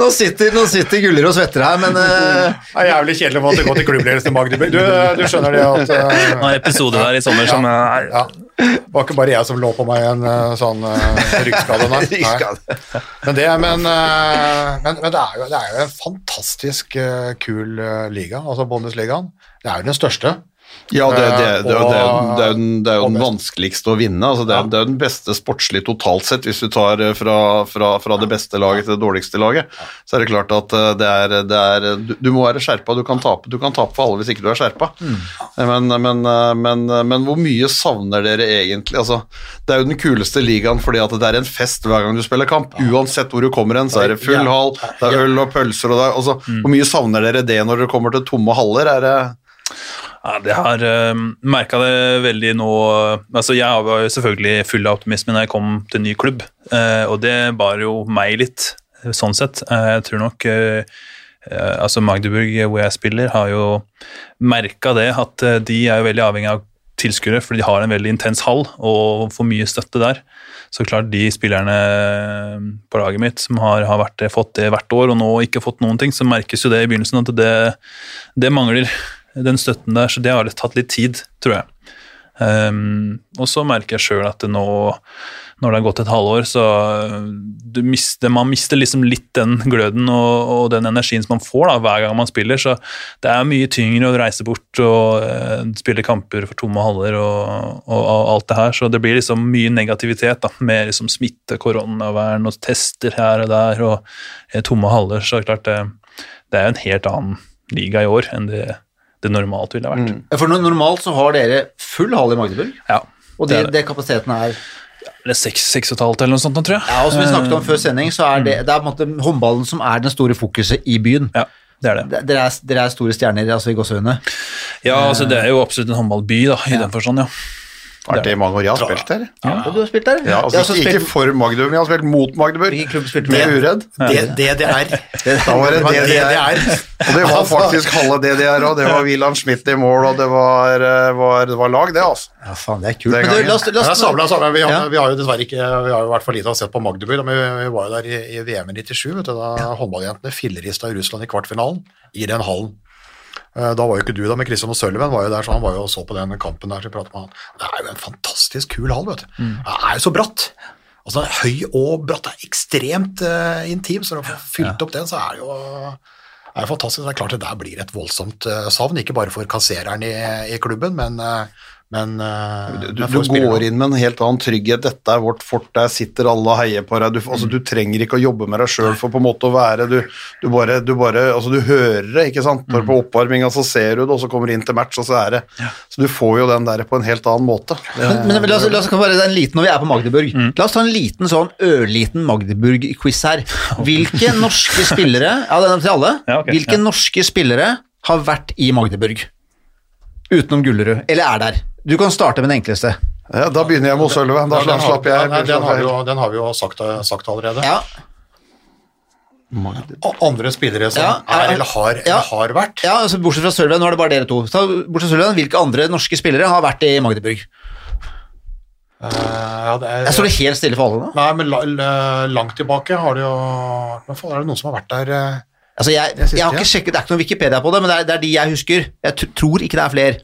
Nå sitter, nå sitter Guller og svetter her, men uh... Det er jævlig kjedelig å måtte gå til klubbledelsen i Magdeburg. Du, du skjønner det at uh... eh, episoder episode der i sommer som er ja. Det var ikke bare jeg som lå på meg en eh, sånn uh, ryggskade. Nei. [laughs] Nei. Men, det, men, uh, men, men det, er jo, det er jo en fantastisk uh, kul liga, altså Bundesligaen. Det er jo den største. Ja, det, det, det, det, jo- det, er jo den- og vanskeligste å vinne. Altså det, er, Ja. jo den beste sportslig totalt sett, hvis du tar eh, fra, fra, fra det beste laget til det dårligste laget. Så er det klart at eh, det er, det er du, du må være skjerpa, du kan tape Du kan tape for alle hvis ikke du er skjerpa. Men, men, eh, men, men hvor mye savner dere egentlig? Altså, det er jo den kuleste ligaen fordi at det er en fest hver gang du spiller kamp. Uansett hvor du kommer hen, så er det full hall, det er øl og pølser og det er, altså, Hvor mye savner dere det når dere kommer til tomme haller? Er det Ja, det har uh, merka det veldig nå Altså, jeg var jo selvfølgelig full av optimisme når jeg kom til ny klubb, uh, og det bar jo meg litt, eh, sånn sett. Uh, jeg tror nok uh, Altså, Magdeburg, hvor jeg spiller, har jo merka det at de er jo veldig avhengig av tilskuere, fordi de har en veldig intens hall og får mye støtte der. Så klart de spillerne på laget mitt som har, har vært, fått det hvert år og nå ikke fått noen ting, så merkes jo det i begynnelsen at det, det mangler den støtten der, så det har tatt litt tid, tror jeg. Um, og så merker jeg sjøl at det nå, når det har gått et halvår, så du mister, man mister liksom litt den gløden og, og den energien som man får da, hver gang man spiller. Så det er mye tyngre å reise bort og uh, spille kamper for tomme haller og, og, og alt det her. Så det blir liksom mye negativitet da, med liksom smitte, koronavern og tester her og der og uh, tomme haller. Så er klart det, det er jo en helt annen liga i år enn det, det normalt ville vært. For normalt så har dere full hall i Magdeburg, Ja, og det det, kapasiteten er Eller seks, seks og et halvt eller noe sånt, tror jeg. Ja, og som vi snakket om før sending, så er det, det er på en måte håndballen som er den store fokuset i byen. Ja, det er det. Det- Dere er, er store stjerner altså i gåseøyne. Ja, altså det er jo absolutt en håndballby, da, i den forstand, ja. Vært det i mange år? Jeg har spilt der. Ja. Og du har spilt der? Ja, altså, ikke, ikke for Magdeburg, men jeg har spilt mot Magdeburg. Hvilken klubb spilte du Med? Uredd. Det, DDR. Da var det Det var DDR. Og det var faktisk halve DDR òg. Det var Wilhelm Schmidt i mål, og det var, eh, var, det var lag, det, altså. Ja, faen, det er kult. Men du, la oss, la Ja, oss, sabla. Vi, har, Ja. vi har jo dessverre ikke Vi har jo vært for lite sett på Magdeburg, men vi, vi var jo der i, i VM i 97, vet du, da håndballjentene fillerista i Russland i kvartfinalen i den hallen. Eh, Da var jo ikke du da, men Christian Sølven var jo der, så han var jo og så på den kampen der. så pratet med han. Det er jo en fantastisk kul hall, vet du. Det er jo så bratt. Altså Høy og bratt er ekstremt uh, intim, så når du får fylt opp den, så er det jo er fantastisk. Det er klart det der blir et voldsomt eh, savn, ikke bare for kassereren i, i klubben, men, eh, men, eh, Du, men du går inn med en helt annen trygghet. Dette er vårt fort, der sitter alle og heier på deg. Du, altså, du trenger ikke å jobbe med deg sjøl for på en måte å være Du, du bare, du bare altså, du hører det, ikke sant. Når på oppvarminga så ser du det, og så kommer du inn til match, og så er det Så du får jo den der på en helt annen måte. Men, men, men la oss, la oss bare en liten, når vi er på Magdeburg, la oss ta en liten sånn ørliten Magdeburg-quiz her. Hvilke [laughs] norske spillere ja, den er til alle, Ja, okay. hvilke ja. norske spillere har vært i Magdeburg? Utenom Gullerud, eller er der? Du kan starte med den enkleste. ja, da begynner jeg med Sølven. Da Ja, den slapper jeg. ja, den, har vi jo, den har vi jo sagt, sagt allerede. Ja, Og andre spillere som Ja, er eller har, ja. eller har vært. ja altså Bortsett fra Sølven, nå er det bare dere to. Ta, bortsett fra Sølven, Hvilke andre norske spillere har vært i Magdeburg? Uh, ja, det er, Jeg står det helt stille for alle nå. Nei, men la, la, langt tilbake har det jo Hva faen, Er det noen som har vært der eh? Altså, jeg, jeg har ikke sjekket, Det er ikke noe Wikipedia på det, men det er, det er de jeg husker. Jeg tr- tror ikke det er flere.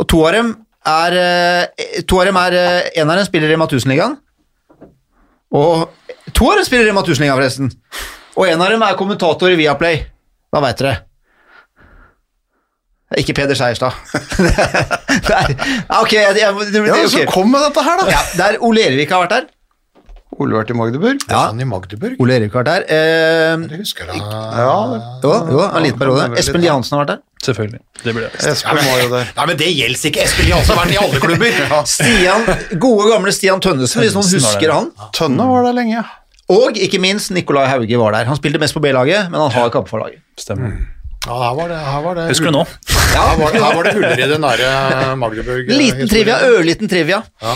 Og to av dem er eh, To av dem er En av dem spiller i Matusenligaen. Og to av dem spiller i Matusenligaen, forresten. Og en av dem er kommentator i Viaplay. Da veit dere. Det er ikke Peder Seierstad. [laughs] er, ok, jeg, jeg, det, Ja, så kom med dette her, da! Ja, der Ole Ervik har vært der. Ole vært i Magdeburg. Ja. Han i Magdeburg? Ole Erik har vært der. Eh, Det husker jeg. Ja, jo, jo, en liten periode. er Espen Lie Hansen har vært der. Selvfølgelig. Det blir det. Espen var jo der. Nei, men det gjelder ikke. Espen Lie Hansen har vært i alle [laughs] klubber. Stian, gode gamle Stian Tønnesen, hvis noen husker han. Tønne var der lenge. Og ikke minst Nikolai Hauge var der. Han spilte mest på B-laget, men han har kamp for laget. Stemmer. Ja, her var det, her var det Husker du nå? Her var, det- her var det huller i det nære Magdeburg. eh, Liten trivia, ørliten trivia. Ja.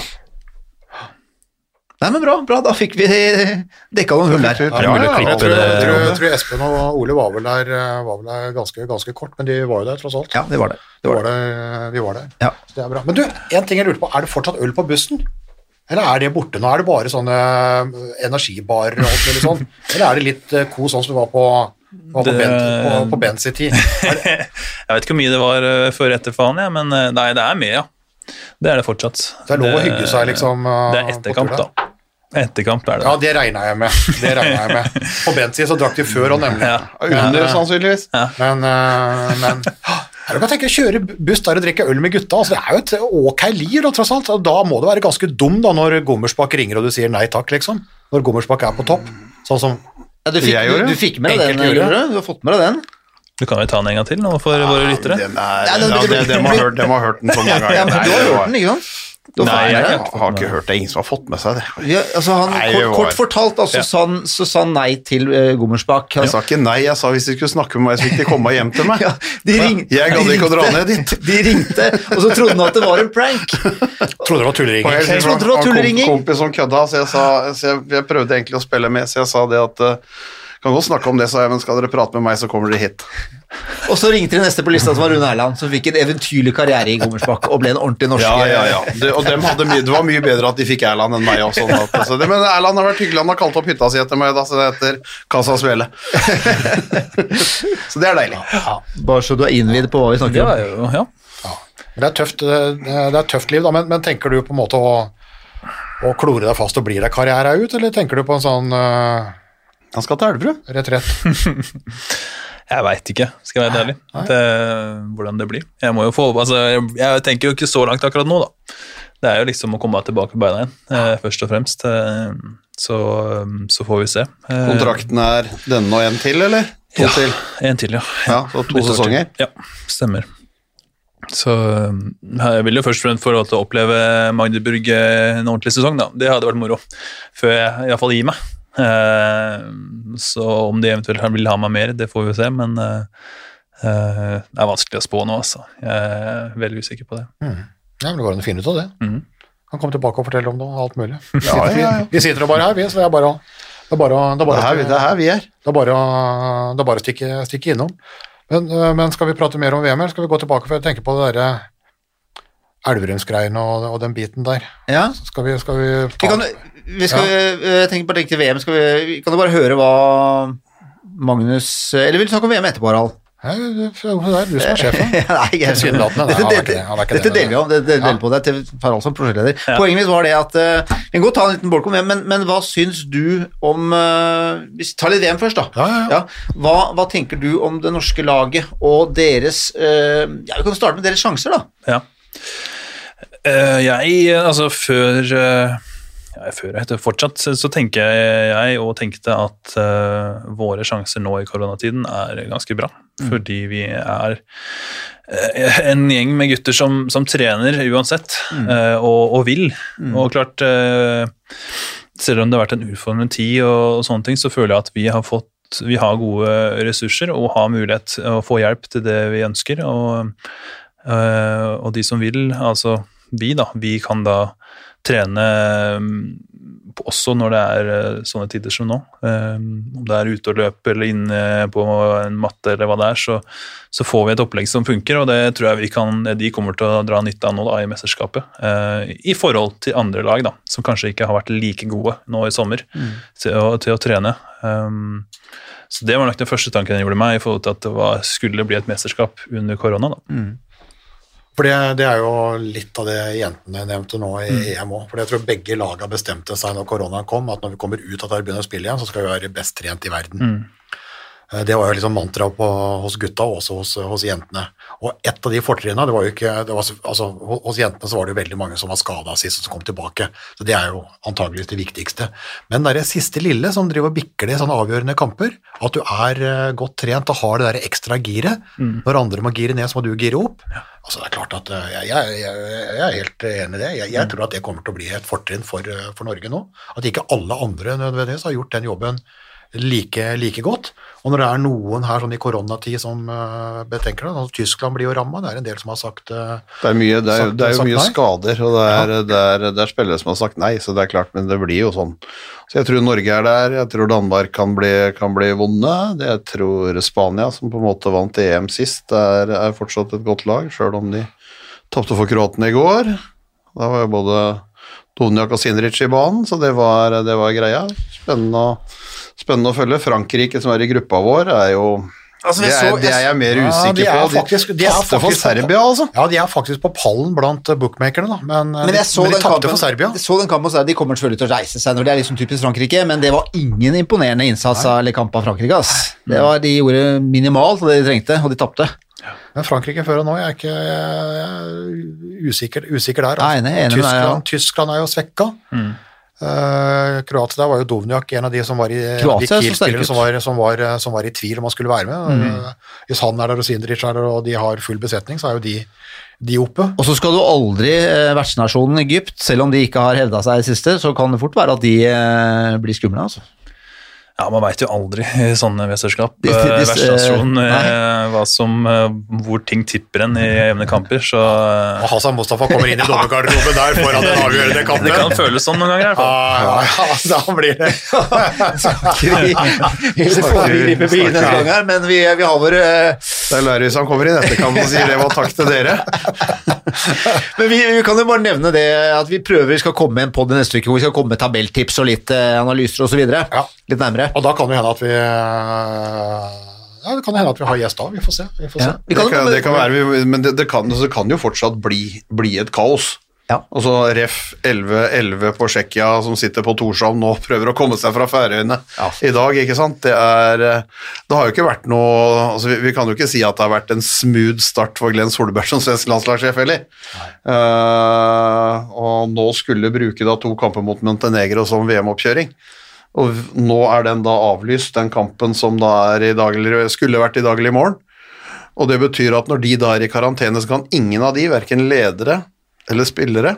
Nei, men bra, bra, da fikk vi dekka noen hull der. Ja, Ja, ja, jeg tror, jeg tror, jeg tror Espen og Ole var vel der, var vel der ganske, ganske kort, men de var jo der tross alt. Ja, de var det. det, Vi var var der. Vi var der. Ja. Så det er bra. Men du, en ting jeg lurte på, er det fortsatt øl på bussen? Eller er det borte nå? Er det bare sånne eh, energibarer og alt mulig sånn? [laughs] Eller er det litt eh, kos sånn som det var på, var på, Det- Ben, på, på Bens i tid? [laughs] Det- Jeg vet ikke hvor mye det var eh, før etter faen, ja, men nei, det er med, ja. Det er det fortsatt. Det er lov å hygge seg, liksom, Det er etterkamp, tur, da. Etterkamp er det. Ja, det regna jeg med. Det jeg med. På Bens tid så drakk de før og nemlig. Ja. Under, sannsynligvis. Men, uh, men Du kan tenke kjøre buss der og drikke øl med gutta. Altså, det er jo et ok liv, da, tross alt. Og da må du være ganske dum da, når Gommersbakk ringer og du sier nei takk, liksom. Når Gommersbakk er på topp. Sånn som Ja, du, fikk, Jeg du, du fikk med deg den, gjorde gjorde du? Har fått med deg den? Du kan jo ta den en gang til nå for våre lyttere. Den er, Ja, ja, den- det, dem har de, har hørt den så mange ganger. Ja, men du har hørt den, ikke sant? Nei, jeg har ikke Jeg har ikke hørt det, ingen som har fått med seg det. Ja, altså han, Nei, kort, kort fortalt altså, Ja. så sa han nei til uh, Gommersbakk. Han Jeg sa ikke nei, jeg sa hvis de skulle snakke med meg, så fikk de komme hjem til meg. [laughs] Ja, de ring, Jeg gadd ikke å dra ringte- ned dit. De ringte, og så trodde han at det var en prank. [laughs] Trodde det var tullering. Og jeg, Jeg trodde det var han kom- tulleringing. kompis som kødda, så, jeg, sa, så jeg, jeg prøvde egentlig å spille med, så jeg sa det at uh, kan godt snakke om det, sa jeg, men skal dere prate med meg, så kommer dere hit. Og så ringte de neste på lista, som var Rune Erland, som fikk en eventyrlig karriere i Gommersbakk og ble en ordentlig norsk Ja, ja, ja. Det, og dem hadde mye, det var mye bedre at de fikk Erland enn meg. Og sånn at, så det, men Erland har vært hyggelig, han har kalt opp hytta si etter meg, da, så det heter Casa Svele. [laughs] så det er deilig. Bare så du er innvidd på hva vi snakker om. Ja, ja. ja. Det er tøft, det det er tøft liv, da, men, men tenker du på en måte å, å klore deg fast og bli deg karriere ut, eller tenker du på en sånn uh, Han skal til Elverum. retrett? [laughs] Jeg veit ikke, skal jeg være ærlig, det, hvordan det blir. Jeg må jo få altså, jeg, jeg tenker jo ikke så langt akkurat nå, da. Det er jo liksom å komme tilbake på beina igjen, eh, først og fremst. Eh, så, så får vi se. Eh, Kontrakten er denne og en til, eller? To ja, til? En til, ja. Ja, så to Litt sesonger. til. Ja, stemmer. Så um, jeg vil jo først og fremst få lov til å oppleve Magdeburg eh, en ordentlig sesong, da. Det hadde vært moro. Før jeg iallfall gir meg. Eh, så om de eventuelt vil ha meg mer, det får vi se, men eh, eh, det er vanskelig å spå nå, altså. Jeg er veldig usikker på det. Ja, men det går an å finne ut av det. Mm. Han kommer tilbake og forteller om det, og alt mulig. Vi Ja, sitter, ja, ja. Vi, vi sitter jo bare her, vi, så det er bare å det er bare, det er Det er her, vi- det er her vi er. det er bare, det er bare å stikke, stikke innom. Men, men skal vi prate mer om VM, eller skal vi gå tilbake for jeg tenker på det derre Elverumsgreiene og, og den biten der? Ja. Så skal vi, skal vi Vi kan, vi skal, ja. tenker bare tenke til VM, skal vi, vi kan jo bare høre hva Magnus Eller vil du snakke om VM etterpå, Harald? Nei, det er du som er sjefen. [laughs] Nei, jeg, Tilsynelatende. dette, er dette, det. Han er ikke dette deler vi om. Det, det Ja. på det til Harald som prosjektleder. Poenget mitt var det at uh, Vi kan godt ta en liten bolk om VM, men, men hva syns du om uh, Vi tar litt VM først, da. Ja, ja, ja. Hva, hva tenker du om det norske laget og deres uh, Ja, Vi kan starte med deres sjanser, da. Ja. Eh, jeg, altså før eh, ja, før og etter fortsatt, så, tenker jeg og tenkte at uh, våre sjanser nå i koronatiden er ganske bra. Fordi vi er uh, en gjeng med gutter som, som trener uansett, eh, og, og vil. Og klart Selv om det har vært en utfordrende tid, og, og sånne ting, så føler jeg at vi har fått vi har gode ressurser og har mulighet til å få hjelp til det vi ønsker. Og, og de som vil, altså vi, da, vi kan da trene mm, også når det er eh, sånne tider som nå. Eh, Om det er ute og løpe eller inne på en matte eller hva det er, så, så får vi et opplegg som funker, og det tror jeg vi kan, de kommer til å dra nytte av nå da, i mesterskapet. eh, I forhold til andre lag, da, som kanskje ikke har vært like gode nå i sommer til, å, til å trene. Um, så det var nok den første tanken jeg gjorde meg i forhold til at det var, skulle bli et mesterskap under korona. da. For det, det er jo litt av det jentene nevnte nå i EM òg. For jeg tror begge lagene bestemte seg når koronaen kom, at når vi kommer ut at og begynner å spille igjen, så skal vi være best trent i verden. Eh, Det var jo liksom mantraet hos gutta og også hos, hos jentene. Og et av de fortrinnene, det var jo ikke det var, altså, Hos jentene så var det jo veldig mange som var skada sist, som kom tilbake. Så det er jo antageligvis det viktigste. Men det er det siste lille som driver og bikker det i sånne avgjørende kamper, at du er eh, godt trent og har det der ekstra giret. Når andre må gire ned, så må du gire opp. Altså det er klart at eh, jeg, jeg, jeg, er helt enig i det. Jeg, jeg tror at det kommer til å bli et fortrinn for, eh, for Norge nå. At ikke alle andre nødvendigvis har gjort den jobben like, like godt. Og når det er noen her sånn i koronatid som uh, betenker det, altså Tyskland blir jo ramma, det er en del som har sagt uh, Det er, mye, det er, Sagt- det er jo mye nei? skader, og det er, det, er, det er spillere som har sagt nei, så det er klart, men det blir jo sånn. Så jeg tror Norge er der, jeg tror Danmark kan bli, kan bli vonde, jeg tror Spania, som på en måte vant EM sist, er, er fortsatt et godt lag, selv om de tapte for kroatene i går. Da var jo både Doniak og Sinric i banen, så det var, det var greia. Spennende å, spennende å følge. Frankrike, som er i gruppa vår, er jo Altså, det, er, så- det er jeg mer Ja, usikker de er på. faktisk- de de er tapte for faktisk- Serbia, altså. Ja, de er faktisk på pallen blant uh, bookmakerne, da, men, uh, Men jeg så men de den tapte for Serbia. jeg så den kampen sa de kommer selvfølgelig til å reise seg når det er liksom typisk Frankrike, men det var ingen imponerende innsats av eller kamp av Frankrike. Ass. Det var, de gjorde minimalt av det de trengte, og de tapte. Men Frankrike før og nå, jeg er ikke jeg er usikker, usikker der. Nei, nei, Tyskland, ja. Tyskland er jo svekka. Eh, Kroatia der var jo Dovnjak en av de som var i Kroatia de som, var- som, var, som var i tvil om han skulle være med. Eh, Hvis han er der og Sindrich er der og de har full besetning, så er jo de, de oppe. Og så skal du aldri, uh, vertsnasjonen Egypt, selv om de ikke har hevda seg i det siste, så kan det fort være at de blir skumle, altså. Ja, Man veit jo aldri [laughs] i sånne mesterskap vertsnasjon eh, eh, hva som, eh, hvor ting tipper en i jevne kamper. Så eh, Og Hassan Mustafa kommer inn i dommergarderoben der foran den avgjørende kampen. det kan føles sånn noen ganger. i hvert fall. Ja, ja, da blir det [laughs] Vi gang her, men vi, vi har våre eh, Det er lærer som han kommer inn etterkant og sier det var takk til dere. [laughs] Men vi, vi kan jo bare nevne det at vi prøver vi skal komme med en podd neste uke hvor vi skal komme med tabelltips og litt eh, analyser osv. Ja. Litt nærmere. Og da kan det hende at vi eh, Ja, det kan hende at vi har gjest da. Vi får se. Vi får se. Ja. Vi Det kan, kan, det kan være, men det, det, kan, det kan jo fortsatt bli, bli et kaos. Ja. Altså Ref 11-11 på Tsjekkia som sitter på Torshavn nå prøver å komme seg fra Færøyene Ja. i dag, ikke sant. Det er eh, Det har jo ikke vært noe altså vi, vi kan jo ikke si at det har vært en smooth start for Glenn Solberg som svensk landslagssjef heller. Uh, og nå skulle bruke da to kamper mot Montenegro som VM-oppkjøring. Og nå er den da avlyst, den kampen som da er i dag, eller skulle vært i dag eller i morgen. Og det betyr at når de da er i karantene, så kan ingen av de, verken ledere eller spillere,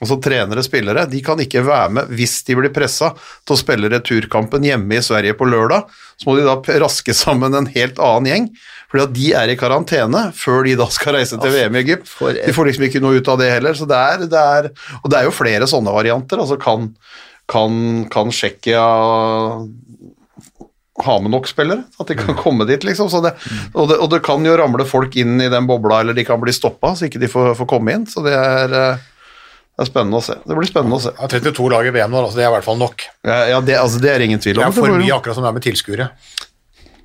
altså trenere spillere, de kan ikke være med hvis de blir pressa til å spille returkampen hjemme i Sverige på lørdag. Så må de da raske sammen en helt annen gjeng, fordi at de er i karantene før de da skal reise til VM i Egypt. De får liksom ikke noe ut av det heller, så det er, det er Og det er jo flere sånne varianter. altså kan kan, kan Tsjekkia ha med nok spillere, at de kan komme dit, liksom. Så det, og, det, og det kan jo ramle folk inn i den bobla, eller de kan bli stoppa, så ikke de får, får komme inn. Så det er, eh, det er spennende å se. Det blir spennende å se. Ja, 32 lag i VM nå, altså, det er i hvert fall nok. Ja, ja det, altså, det er ingen tvil om. Det er for mye akkurat som det er med tilskuere.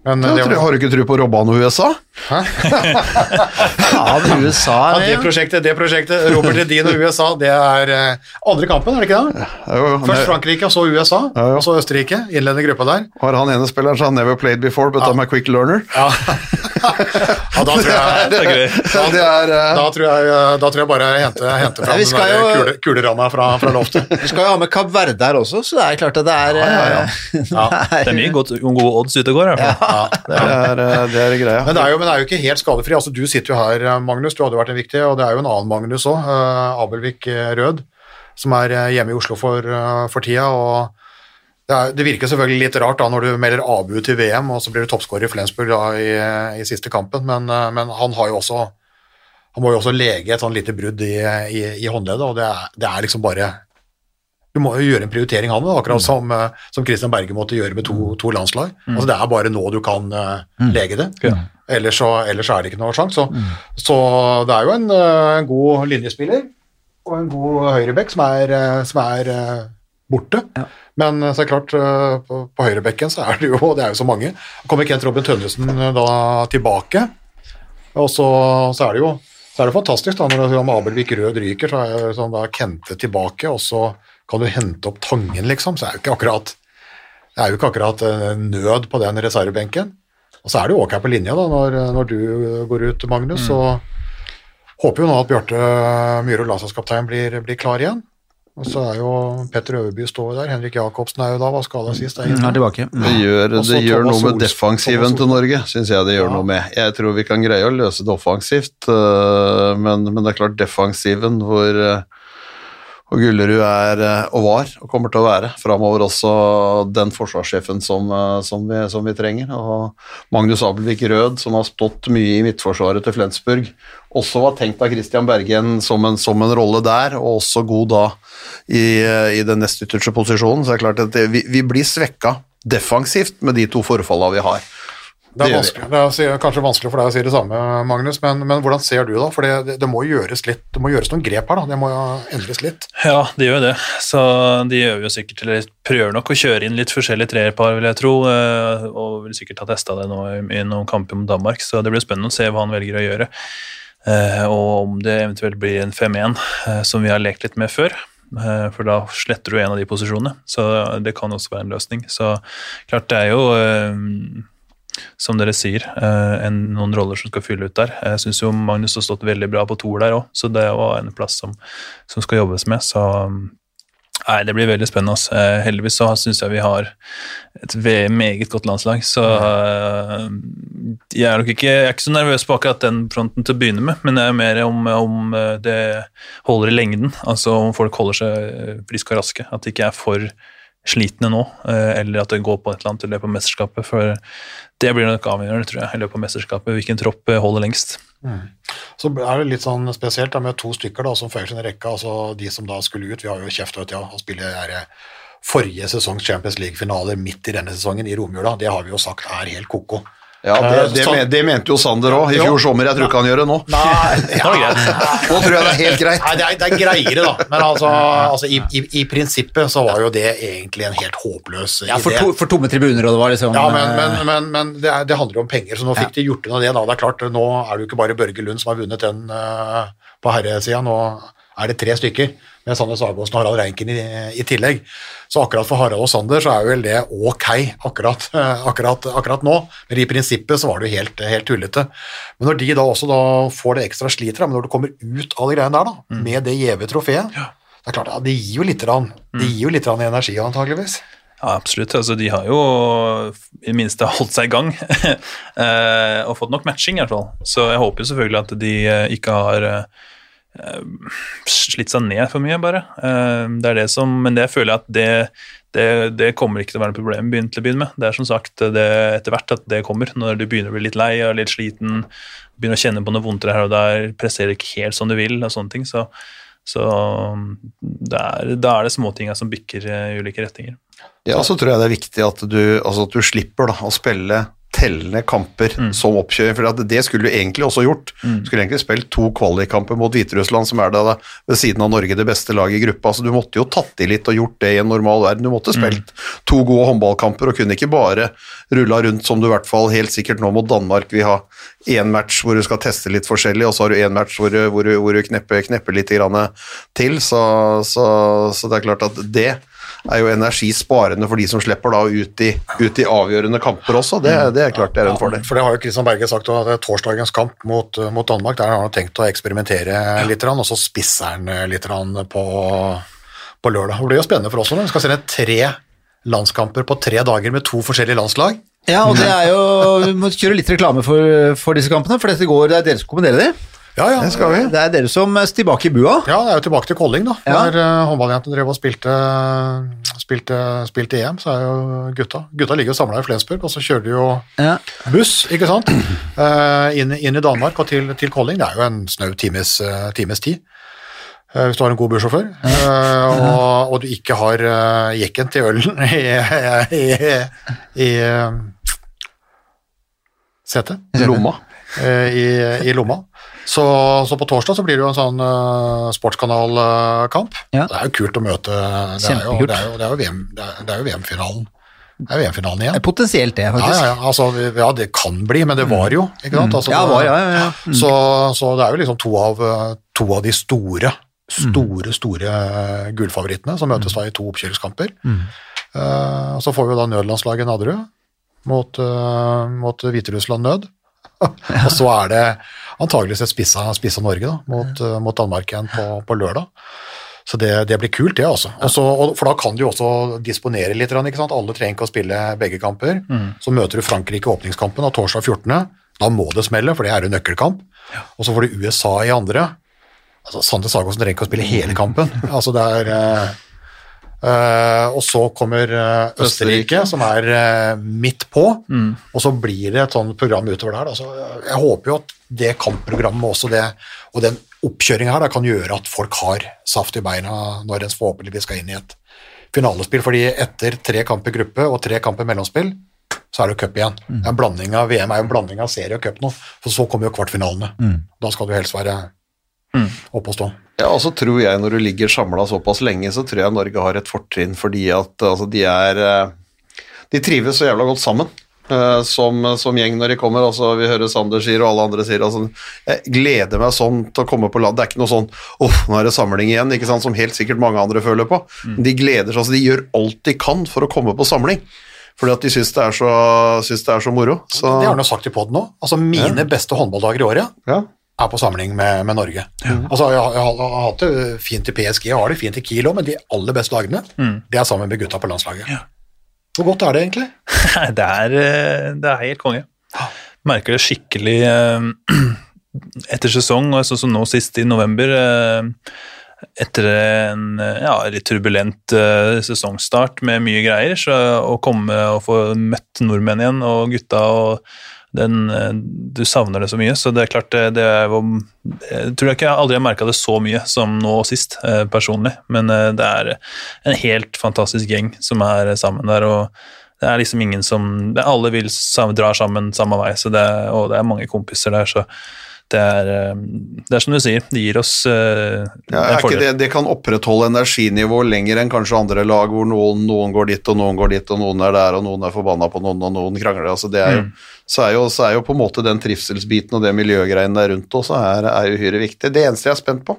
Men Ja, det, tror- har du ikke tro på Robban og USA? Faen, [laughs] USA ja, er det prosjektet, det prosjektet, Robert Edin og USA, det er eh, andre kampen, er det ikke det? Jo, Først Frankrike, og så USA, Ja, ja. og så Østerrike, innledende gruppa der. Har han ene spilleren som har never played before, but I'm a quick learner? Ja, [laughs] ja da tror jeg [laughs] Det er det er, da, da tror jeg, da tror jeg bare jeg henter, henter Ja, fram vi den der jo- kule, kuleramma fra, fra loftet. Vi skal jo ha med Kapp Verde her også, så det er klart at det er ja, ja. eh, Ja. Det er mye godt, gode odds ute og går. i hvert fall. Det er, eh, det er greia. Men det er, jo, men det er jo ikke helt skadefri. Altså, du sitter jo her, Magnus, du hadde vært en viktig, og det er jo en annen Magnus òg, Abelvik eh, Rød, som er eh, hjemme i Oslo for, eh, for tida. og det, er, det virker selvfølgelig litt rart da når du melder Abu til VM, og så blir du toppskårer i Flensburg da, i, i siste kampen, men, eh, men han har jo også han må jo også lege et sånn lite brudd i, i, i håndleddet, og det er, det er liksom bare Du må jo gjøre en prioritering, han, det, akkurat som, eh, som Christian Berge måtte gjøre med to, to landslag. Altså, det er bare nå du kan uh, lege det. Ja. Ellers, så, ellers er det ikke noe sjanse. Så, så det er jo en, eh, en god linjespiller og en god høyrebekk som er, som er borte. Men eh, så er det klart, på, på høyrebekken så er det jo det er jo så mange. Kommer Kent Robin Tønnesen da tilbake, og så, så er det jo så er det fantastisk da, når Abelvik Rød ryker, så er det sånn da Kente tilbake, og så kan du hente opp Tangen, liksom. Så er det ikke akkurat det er jo ikke akkurat eh, nød på den reservebenken. Og så er det jo ok på linja da, når, når du går ut, Magnus. Så håper jo nå at Bjarte Myhre, landslagskaptein, blir, blir klar igjen. Og så er jo Petter Øverby står der. Henrik Jacobsen er jo da, var skada sist. Er er tilbake. Det gjør, det gjør noe med defensiven til Norge, syns jeg det gjør Ja. noe med. Jeg tror vi kan greie å løse det offensivt, øh, men, men det er klart defensiven hvor øh, og Gullerud er øh, og var og kommer til å være framover også den forsvarssjefen som, øh, som, vi, som vi trenger. Og Magnus Abelvik Rød, som har stått mye i midtforsvaret til Flensburg, også var tenkt av Christian Bergen som en, som en rolle der, og også god da i, øh, i den nest ytterste posisjonen. Så det er klart at det, vi, vi blir svekka defensivt med de to forfallene vi har. Det er, Det det er kanskje vanskelig for deg å si det samme, Magnus, men, men hvordan ser du da? For det, det, det må gjøres litt, det må gjøres noen grep her, da. Det må jo endres litt. Ja, de gjør jo det. Så de gjør jo sikkert eller prøver nok å kjøre inn litt forskjellige treerpar, vil jeg tro. eh, Og vil sikkert ha testa det nå i, noen kamper mot Danmark, så det blir spennende å se hva han velger å gjøre. Eh, Og om det eventuelt blir en 5-1, eh, som vi har lekt litt med før. For da sletter du en av de posisjonene, så det kan også være en løsning. Så klart det er jo som dere sier, enn en, noen roller som skal fylle ut der. Jeg syns jo Magnus har stått veldig bra på toer der òg, så det var en plass som, som skal jobbes med. Så nei, det blir veldig spennende. ass. Eh, heldigvis så syns jeg vi har et meget godt landslag, så eh, jeg er nok ikke, jeg er ikke så nervøs på akkurat den fronten til å begynne med, men det er mer om, om eh, det holder i lengden, altså om folk holder seg eh, friske og raske, at det ikke er for slitne nå, eh, eller at det går på et eller annet i løpet av mesterskapet, for det blir nok avgjørende, tror jeg, i løpet av mesterskapet, hvilken tropp eh, holder lengst. Så er det litt sånn spesielt da, med to stykker da, som føyer seg rekke, altså de som da skulle ut. Vi har jo kjeft ut ja, spille de der forrige sesongs Champions League-finaler midt i denne sesongen i romjula. Det har vi jo sagt er helt ko-ko. Ja, det, det, Eh, men- det mente jo Sander òg i Jo. fjor sommer. Jeg tror ikke han gjør det nå. Nei, [laughs] Det var greit. Nå tror jeg det er helt greit. Nei, det er, det er greiere, da. Men altså, [laughs] altså i, i, i prinsippet så var jo det egentlig en helt håpløs Ja, for, idé. to, for tomme tribuner, og det var liksom Ja, men, eh, men, men, men det, er, det handler jo om penger, så nå fikk de gjort unna det. da. Det er klart, Nå er det jo ikke bare Børge Lund som har vunnet den uh, på herresida, nå er det tre stykker, med Sander Sagåsen og Harald Reinken i, i tillegg. Så akkurat for Harald og Sander så er vel det ok akkurat, [laughs] akkurat, akkurat nå, men i prinsippet så var det jo helt, helt tullete. Men når de da også da får det ekstra slitet, men når du kommer ut av de greiene der da, med det gjeve trofeet, det er klart, ja, det gir jo litt, rann, det gir jo litt rann i energi antageligvis. Ja, absolutt. Altså, de har jo i det minste holdt seg i gang [laughs] eh, og fått nok matching, i hvert fall. Så jeg håper jo selvfølgelig at de eh, ikke har eh, slitt seg ned for mye, bare. Eh, det er det som, men det føler jeg at det, det, det kommer ikke til å være noe problem til å begynne med. Det er som sagt det, etter hvert at det kommer, når du begynner å bli litt lei og litt sliten, begynner å kjenne på noe vondtere her og der, presserer ikke helt som du vil og sånne ting. så så er, da er det småtinga som bikker eh, i ulike retninger. Ja, så tror jeg det er viktig at du, altså at du slipper da, å spille tellende kamper som oppkjøring, for det skulle du egentlig også gjort. Du skulle egentlig spilt to kvalikkamper mot Hviterussland, som er da ved siden av Norge det beste laget i gruppa. Så du måtte jo tatt i litt og gjort det i en normal verden. Du måtte spilt to gode håndballkamper og kunne ikke bare rulla rundt som du i hvert fall helt sikkert nå mot Danmark vil ha én match hvor du skal teste litt forskjellig, og så har du én match hvor, du- hvor, du- hvor du knepper, knepper litt grann til. Så, så, så det er klart at det er jo energisparende for de som slipper da ut i, ut i avgjørende kamper også. Det, det er klart det er en fordel. For det har jo Kristian Berge sagt, at det er torsdagens kamp mot, mot Danmark, der har han tenkt å eksperimentere litt, og så spisser han litt på, på lørdag. Det blir jo spennende for oss òg. Vi skal sende tre landskamper på tre dager med to forskjellige landslag. Ja, og det er jo Vi må kjøre litt reklame for, for disse kampene, for dette går, det er dere som kommenterer de. Ja, ja. Det skal vi. Det er dere som er tilbake i bua. Ja, det er jo tilbake til Kolling, da. Ja. Der uh, håndballjentene drev og spilte, spilte, spilte EM, så er jo gutta Gutta ligger jo samla i Flensburg, og så kjører de jo Ja. buss, ikke sant, uh, inn, inn i Danmark og til, til Kolling. Det er jo en snau times, uh, times tid. eh, hvis du har en god bussjåfør, eh, og, og du ikke har jekken til ølen [laughs] i, i, i, i setet Lomma. eh, i, i lomma. Så, så på torsdag så blir det jo en sånn uh, sportskanalkamp. Ja. Det er jo kult å møte Det er jo, det er jo, det er jo VM det er, jo VM-finalen. Det er VM-finalen igjen. Potensielt det, faktisk. ja, ja, altså, ja, det kan bli, men det var jo, ikke sant? Altså, Ja, det- var, ja, ja, ja. Mm. Så, så det er jo liksom to av, to av de store, store, store eh, gullfavorittene som møtes da i to oppkjøringskamper. Eh, så får vi da nødlandslaget Nadderud mot, uh, mot Hviterussland nød. [laughs] og så er det antageligvis et spissa, spissa Norge da, mot, mot Danmark igjen på, på lørdag. Så det, det blir kult, det, altså. Også, og, for da kan du jo også disponere litt. Alle trenger ikke å spille begge kamper. Så møter du Frankrike i åpningskampen av torsdag 14. Da må det smelle, for det er jo nøkkelkamp. Og så får du USA i andre. Altså, Sander Sagosen trenger ikke å spille hele kampen. [laughs] Altså, det er eh, Og så kommer eh, Østerrike, som er eh, midt på. Og så blir det et sånt program utover der. Så jeg håper jo at det kampprogrammet også det, og den oppkjøringa her da, kan gjøre at folk har saft i beina når en forhåpentligvis skal inn i et finalespill. fordi etter tre kamper gruppe og tre kamper mellomspill, så er det cup igjen. Er en blanding av VM er jo en blanding av serie og cup nå, for så kommer jo kvartfinalene. Da skal du helst være oppe og stå. Ja, og så tror jeg når du ligger samla såpass lenge, så tror jeg Norge har et fortrinn fordi at altså, de er eh, De trives så jævla godt sammen. eh, Som, som gjeng når de kommer, altså vi hører Sander sier og alle andre sier altså, Jeg gleder meg sånn til å komme på land. Det er ikke noe sånn Uff, nå er det samling igjen, ikke sant, som helt sikkert mange andre føler på. De gleder seg, altså de gjør alt de kan for å komme på samling. Fordi at de syns det, er så- syns det er så moro. Så, Det har han jo sagt i poden nå. Altså, mine beste håndballdager i året ja. Er på samling med, med Norge. Altså, jeg, jeg, jeg har hatt det fint i PSG, jeg har det fint i Kiel òg, men de aller beste dagene, det er sammen med gutta på landslaget. Hvor godt er det egentlig? [laughs] Det er, eh, det er helt konge. Merker det skikkelig eh, [clears throat] etter sesong, og sånn som nå sist i november. eh, Etter en ja, litt turbulent sesongstart med mye greier, så å komme og få møtt nordmenn igjen og gutta og den, eh, Du savner det så mye, så det er klart det, det er Jeg tror ikke jeg aldri har merka det så mye som nå sist, eh, personlig, men eh, det er en helt fantastisk gjeng som er sammen der. og det er liksom ingen som Alle vil drar sammen samme vei, så det, og det er mange kompiser der, så det er, eh, det er som du sier, det gir oss uh, Ja, det, det kan opprettholde energinivå lenger enn kanskje andre lag, hvor noen, noen går dit og noen går dit, og noen er der og noen er forbanna på noen og noen krangler. Altså det er jo, så, er jo, så er jo på en måte den trivselsbiten og det miljøgreiene der rundt også er, er uhyre viktig. Det eneste jeg er spent på,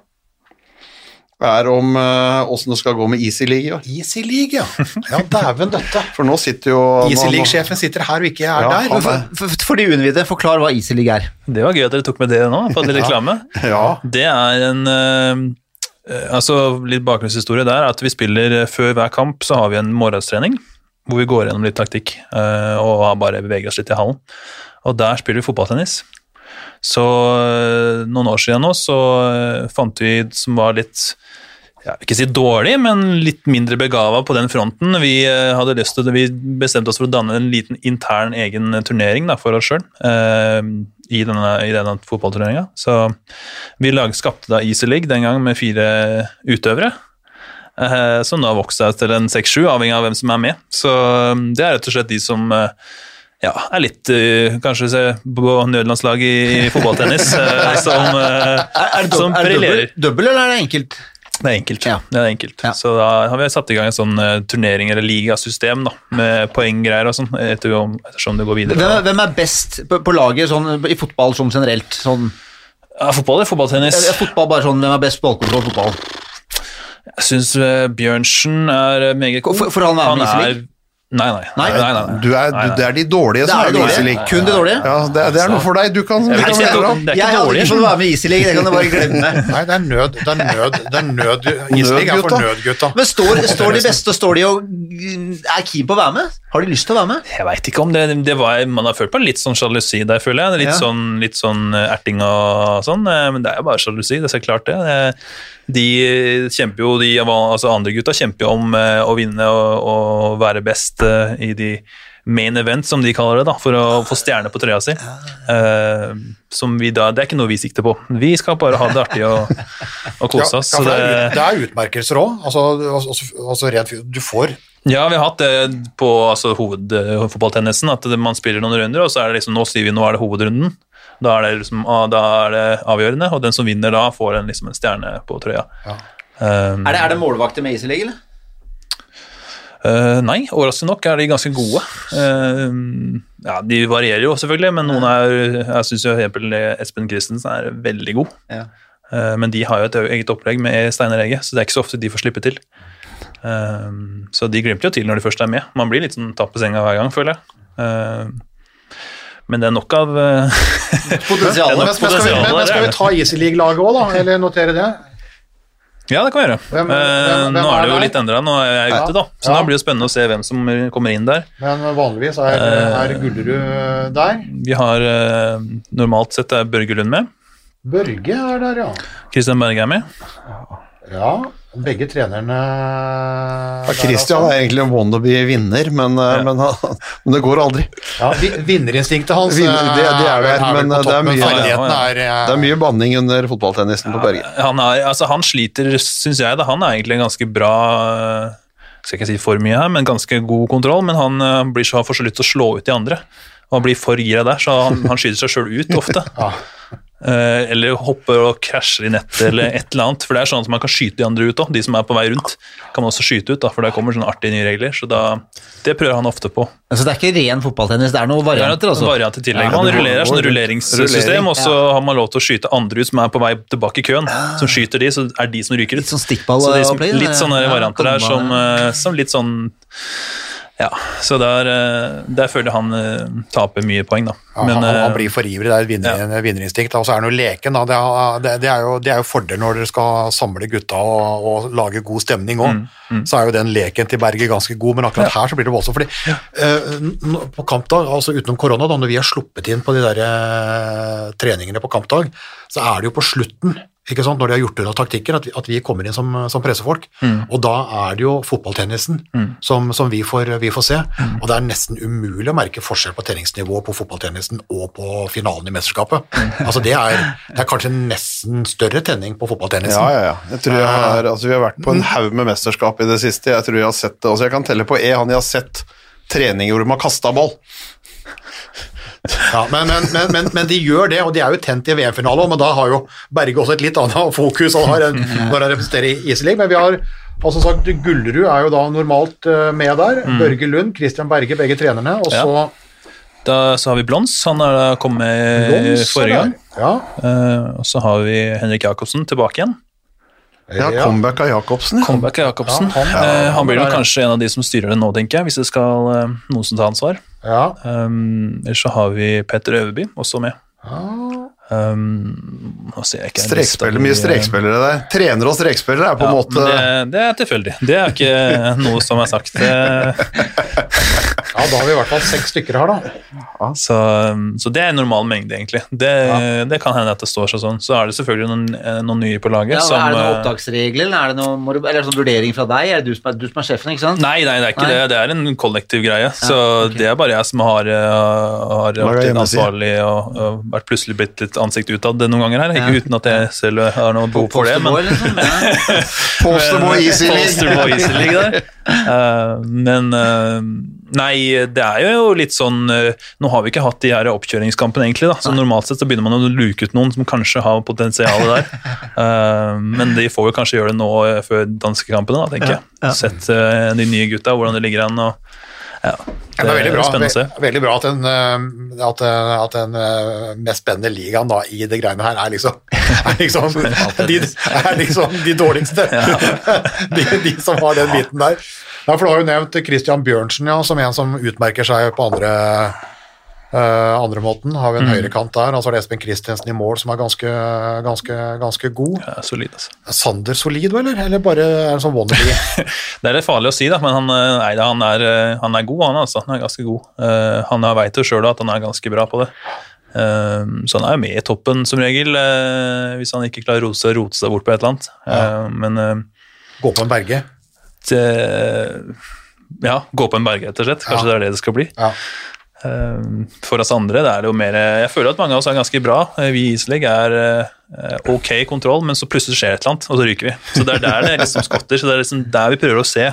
er om uh, åssen det skal gå med Easy League i år. Easy League, ja. Ja, dæven døtte. For nå sitter jo Easy League-sjefen sitter her og ikke er Ja, der. han For, for, for de uinnvidde, forklar hva Easy League er. Det var gøy at dere tok med det nå, på [laughs] litt reklame. Ja, Det er en eh, eh, altså Litt bakgrunnshistorie der er at vi spiller eh, før hver kamp, så har vi en morgenstrening hvor vi går gjennom litt taktikk eh, og bare beveger oss litt i hallen. Og der spiller vi fotballtennis. Så eh, noen år siden nå så eh, fant vi som var litt vil ikke si dårlig, men litt mindre begava på den fronten. Vi, eh, hadde lyst til, vi bestemte oss for å danne en liten intern egen turnering da, for oss sjøl eh, i denne, i denne fotballturneringa. Så vi lag, skapte da Easy League den gang med fire utøvere. eh, som da vokste seg til en seks-sju, avhengig av hvem som er med. Så um, det er rett og slett de som eh, ja, er litt eh, Kanskje se på nødlandslaget i, i fotballtennis, eh, [laughs] som, eh, Er det, som dob- er det dobbel, eller er det enkelt? Det er enkelt. Ja. Det er enkelt. Ja. Så da har vi satt i gang en sånn uh, turnering eller ligasystem da, med poenggreier og sånn, etter, ettersom det går videre. Hvem hvem er best på, på laget sånn, i fotball sånn generelt? Sånn, Ja, fotball eller fotballtennis? Ja, fotball bare sånn, Hvem er best ballkontroll fotball? Jeg syns Bjørnsen er eh, meget god. For- for han er, han er? Nei, nei. Nei? nei, nei, nei. du er, du, det er de dårlige som er er det Easy. League. Kun de dårlige? Ja, det, er- det er noe for deg. Du kan, Jeg kan det. er Jeg ikke hadde dårlig. ikke fått være med i Easy League, det kan du bare glemme. Nei, det er nød. Det er nød. Det er nød. Easy League er for Nødgutta. Men står, står de beste står de og er keen på å være med? Har de lyst til å være med? Jeg veit ikke om det, det var, Man har følt på litt sånn sjalusi der, føler jeg. Litt, Ja. sånn, litt sånn erting og sånn, eh, men det er jo bare sjalusi. Det er så klart, det. Eh, De kjemper jo, de altså andre gutta kjemper jo om eh, å vinne og, og være best eh, i de main event, som de kaller det, da, for å få stjerne på trøya si. Uh, som vi da, Det er ikke noe vi sikter på. Vi skal bare ha det artig og, og kose oss. ja, så det, er, det, er utmerkelser òg. Altså, altså, altså rent fy- Du får Ja, vi har hatt det på altså, hovedfotballtennisen, at man spiller noen runder, og så er det liksom, nå sier vi nå er det hovedrunden. Da er det, liksom, ah, da er det avgjørende, og den som vinner da, får en, liksom, en stjerne på trøya. Ja. Um, Er det, er det målvakter med Easy League, eller? Uh, nei, overraskende nok er de ganske gode. Uh, ja, De varierer jo selvfølgelig, men noen er Jeg syns Espen Christensen er veldig god. Ja. Uh, men de har jo et eget opplegg med Steinar Ege, så det er ikke så ofte de får slippe til. Um, så de glimter jo til når de først er med. Man blir litt sånn tatt på senga hver gang, føler jeg. Men det er nok av [laughs] Potensialet. [laughs] Det er Men skal vi, men, men skal vi ta Easy League-laget òg, da? Eller notere det? Ja, det kan vi gjøre. Hvem- Eh, hvem- hvem nå er det jo der? litt endra, nå er jeg ute, da. Så Ja. da blir det spennende å se hvem som kommer inn der. Men vanligvis er, Eh. er Gullerud der. Vi har eh, normalt sett er Børge Lund med. Børge er der, ja. Christian Berge er med. Ja, begge trenerne Ja, Christian er egentlig en wannabe vinner, men, eh, Ja. men, men det går aldri. Ja, vi- Vinnerinstinktet hans Vinner- det- det er der, vel men det er mye- Ja, ja. er eh, Det er mye banning under fotballtennisen på Berge. Han, er, altså, han sliter, syns jeg. Da. Han er egentlig en ganske bra eh, Skal ikke si for mye her, men ganske god kontroll. Men han eh, blir så, får så lyst til å slå ut de andre. Og han blir for gira der, så han, han skyter seg sjøl ut ofte. Ja. Eh, eller hopper og krasjer i nettet eller et eller annet. For det er sånn at man kan skyte de andre ut òg. De som er på vei rundt, kan man også skyte ut, da, for der kommer sånne artige nye regler. Så da, det prøver han ofte på. Altså, det er ikke ren fotballtennis, det er noen er varianter, altså. variant i tillegg. Man rullerer sånn rulleringssystem, Rullering, og så har man lov til å skyte andre ut som er på vei tilbake i køen. Som skyter de, så er de som ryker ut. Litt sånn stikkball Så som, litt sånne varianter der som, eh, som litt sånn Ja, så der, eh, der føler jeg han eh, taper mye poeng, da. Ja, Men, han, han eh, blir for ivrig, det er et vinner, vinnerinstinkt. Og så er han jo leken. Da. Det, er, det, er jo, det er jo fordel når dere skal samle gutta og, og lage god stemning òg. Mm, Så er jo den leken til Berger ganske god, men akkurat her så blir det voldsomt. fordi eh, På kampdag, altså utenom korona, da, når vi har sluppet inn på de der eh, treningene på kampdag, så er det jo på slutten ikke sant, når de har gjort unna taktikken, at vi, at vi kommer inn som, som pressefolk. Mm. Og da er det jo fotballtennisen som, som vi, får, vi får se. Mm. Og det er nesten umulig å merke forskjell på treningsnivået på fotballtennisen og på finalen i mesterskapet. Mm. Altså det er, det er kanskje nesten større tenning på fotballtennisen. Ja, ja, ja. Jeg tror jeg har, altså, vi har vært på en haug med mesterskap i det siste. Jeg tror jeg har sett det. Altså, jeg kan telle på E, han jeg har sett treninger hvor de har kasta ball. Ja, men, men, men, men, men de gjør det, og de er jo tent i VM-finale, men da har jo Berge også et litt annet fokus han har enn [laughs] når han representerer Iselig. Men vi har altså sagt Gullerud er jo da normalt eh, med der. Børge Lund, Christian Berge, begge trenerne. Og så Da så har vi Blons, han er da kommet Blons, forrige gang. Ja. Uh, og så har vi Henrik Jacobsen tilbake igjen. Ja, comeback av Jacobsen. Comeback av Jacobsen. Ja, han- Eh, ja, han blir nok kanskje en av de som styrer det nå, tenker jeg, hvis det skal uh, noen som tar ansvar. Ja. Um, ellers så har vi Petter Øverby også med. Um, nå ser jeg ikke Strekspiller, mye strekspillere der. Trenere og strekspillere er på en Ja, måte det, det er tilfeldig. Det er ikke [laughs] noe som er sagt. [laughs] Ja, da har vi i hvert fall seks stykker her, da. så, så det er en normal mengde, egentlig. Det, det kan hende at det står seg sånn. Så er det selvfølgelig noen, eh, noen nye på laget Ja, som er det noen eh, opptaksregler, eller er det noen, eller er det sånn vurdering fra deg? Er det du som er, du som er sjefen, ikke sant? Nei, nei, det er ikke Nei. det. Det er en kollektiv greie. så okay. det er bare jeg som har, eh, har vært litt ansvarlig og, og vært plutselig blitt litt ansikt utad noen ganger her. Ikke Ja. uten at jeg selv har noe behov for det. men... Posterboy, liksom? Ja. [laughs] Posterboy Easy [laughs] League. Posterboy Easy League der. [laughs] Eh, men eh, nei, det er jo litt sånn eh, Nå har vi ikke hatt de her oppkjøringskampene, egentlig. da, så Normalt sett så begynner man å luke ut noen som kanskje har potensial der. uh, [laughs] men de får jo kanskje gjøre det nå eh, før danskekampene, da, tenker jeg. Sett uh, de nye gutta, hvordan det ligger an. og ja, Ja, det er veldig bra, spennende å se. veldig bra at den, at, at den mest spennende ligaen da, i det greiene her er liksom, [laughs] er liksom, de, er liksom de dårligste. [laughs] De, de som har den biten der. Ja, for Du har jo nevnt Christian Bjørnsen ja, som en som utmerker seg på andre, uh, andre måten. Har vi en høyrekant der. Og så er det Espen Christensen i mål som er ganske, ganske, ganske god. Ja, solid, altså. Er Sander solid, eller? Eller bare er han sånn wannabe? [laughs] Det er litt farlig å si, da, men han, eh, nei, han, er, eh, han er god, han altså. Han er ganske god. Uh, han veit jo sjøl at han er ganske bra på det. Så han er jo med i toppen som regel, hvis han ikke klarer å rote seg, bort på et eller annet. Eh, men Gå på en berge? Det, ja, gå på en berg, rett og slett. Kanskje Ja. det er det det skal bli. Ja. Eh, For oss andre det er det jo mer Jeg føler at mange av oss er ganske bra. Eh, Vi i Isleg er eh, ok kontroll, men så plutselig skjer et eller annet, og så ryker vi. Så det er der det liksom skotter. Så det er liksom der vi prøver å se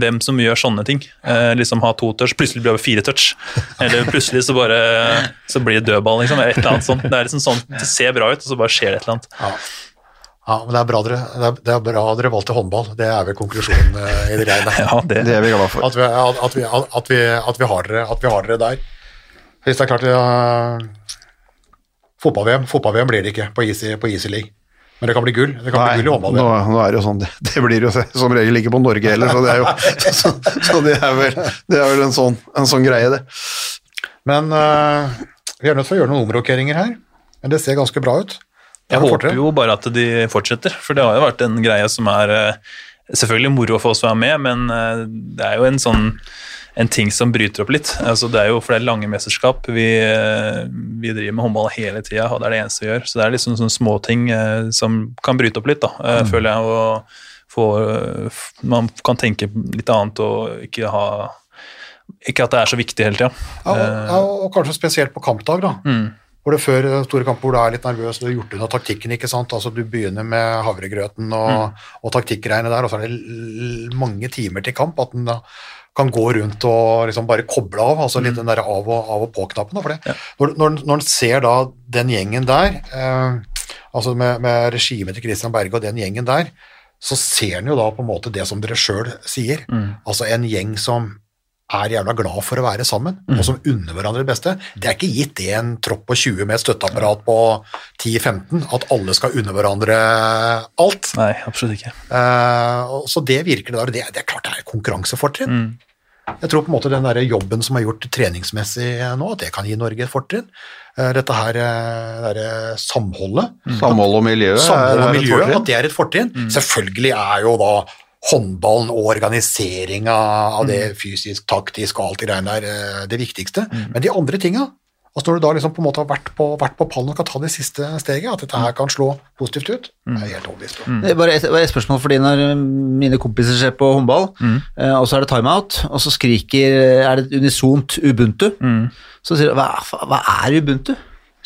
hvem som gjør sånne ting. Eh, liksom ha to touch, plutselig blir det fire touch. Eller plutselig så bare så blir det dødball, liksom. Et eller annet sånt. Det er liksom sånn, det ser bra ut, og så bare skjer det et eller annet. Ja, men det er bra dere, det er, det er bra dere valgte håndball. Det er vel konklusjonen eh, i det greiene. [laughs] Ja, det, Det er vi glad for. At vi, at, vi, at, vi, at, vi har dere, at vi har dere der. Hvis det er klart uh, Fotball-VM fotball blir det ikke på Easy, på Easy League. Men det kan bli gull. Det kan Nei, bli gull i nå, håndball. nå er det jo sånn, det, [laughs] det blir jo som regel ikke på Norge heller, så det er jo [laughs] så, så det er vel, det er vel en, sånn, en sånn greie, det. Men uh, vi er nødt til å gjøre noen omrokeringer her. Men det ser ganske bra ut. Jeg håper jo bare at de fortsetter, for det har jo vært en greie som er eh, selvfølgelig moro for oss å være med, men eh, det er jo en sånn en ting som bryter opp litt. Altså, det er jo for det er lange mesterskap. Vi, eh, vi driver med håndball hele tida, og det er det eneste vi gjør. Så det er liksom sånne småting som kan bryte opp litt, da, Mm. føler jeg. Og få, man kan tenke litt annet og ikke ha Ikke at det er så viktig hele tida. Ja, og, og kanskje spesielt på kampdag, da. Hvor det før store kamper hvor du er litt nervøs, du har gjort unna taktikken, ikke sant. Altså du begynner med havregrøten og, og taktikkgreiene der, og så er det mange timer til kamp. At den da kan gå rundt og liksom bare koble av, altså litt den der av og, av og på-knappen. For det. Når, når, når en ser da den gjengen der, eh, altså med, med regimet til Christian Berge og den gjengen der, så ser en jo da på en måte det som dere sjøl sier. Altså en gjeng som er jævla glad for å være sammen, og som unner hverandre det beste. Det er ikke gitt det en tropp på 20 med et støtteapparat på 10-15, at alle skal unne hverandre alt. Nei, absolutt ikke. Uh, så det virker det der, og det, det er klart det er konkurransefortrinn. Jeg tror på en måte den der jobben som er gjort treningsmessig nå, at det kan gi Norge et fortrinn. Eh, Dette her eh, det der samholdet, Samhold og miljø samhold og miljø, at det er et fortrinn. Selvfølgelig er jo da håndballen og organiseringa av det fysisk, taktisk og alt det greiene der eh, det viktigste. Men de andre tinga, altså når du da liksom på en måte har vært på, vært på pallen og skal ta det siste steget, at dette her kan slå positivt ut, er helt overbevist om. Det er Bare et, bare et spørsmål fordi når mine kompiser ser på håndball, Mm. eh, og så er det timeout, og så skriker Er det et unisont Ubuntu? Mm. Så sier de hva, hva er Ubuntu?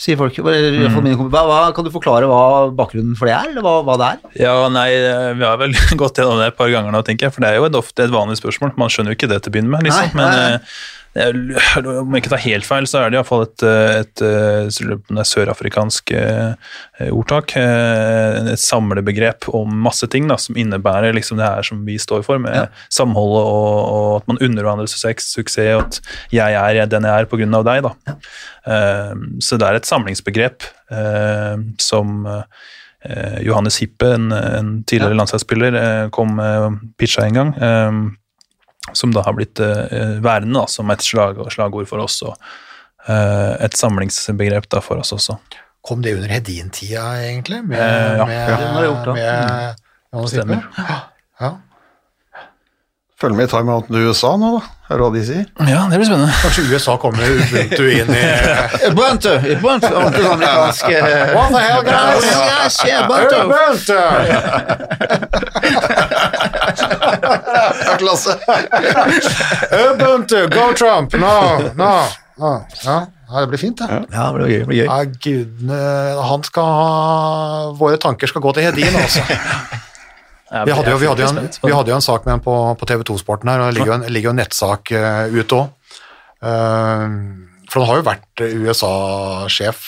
Sier folk. Mm. mine. Hva, hva, kan du forklare hva bakgrunnen for det er, eller hva, hva det er? Ja, nei, vi har vel [laughs] gått gjennom det et par ganger nå, tenker jeg. For det er jo et, ofte et vanlig spørsmål. Man skjønner jo ikke det til å begynne med, liksom. Nei, nei. Men eh, [laughs] om jeg ikke tar helt feil, så er det iallfall et, et, et, eh, er sørafrikansk eh, ordtak. eh, Et samlebegrep om masse ting da, som innebærer liksom det her som vi står for, med Ja. samholdet og, og at man unner hverandre suksess, suksess, og at jeg er den jeg er av deg. da. Ja. så det er et samlingsbegrep eh, som eh, Johannes Hippe, en, en tidligere landslagsspiller, eh, kom pitcha en gang. Som da har blitt eh, værende da, som et slag, slagord for oss, og eh, et samlingsbegrep da for oss også. Kom det under Hedin-tida, egentlig? Med, Eh, ja, med, ja, det har jeg gjort, da. med Johannes Stemmer. Ja. Følg med i timeouten til USA nå, da. Er det hva de sier? Ja, det blir spennende. Kanskje USA kommer Ubuntu inn i Ubuntu! Ubuntu! Ordentlig amerikansk What the hell, guys? Yes, yeah, Ubuntu! [laughs] Ubuntu! Klasse! [laughs] Ubuntu, go Trump! No, no. no. Ja, ja, det blir fint, det. Ja, det blir gøy. Det blir gøy. Ja, gudene, han skal ha Våre tanker skal gå til Hedin, altså. [laughs] Vi hadde, jo, vi, hadde jo en, vi hadde jo en sak med han på, på TV 2-sporten her, og det ligger jo en, ligger en nettsak uh, ute òg. for han har jo vært eh, USA-sjef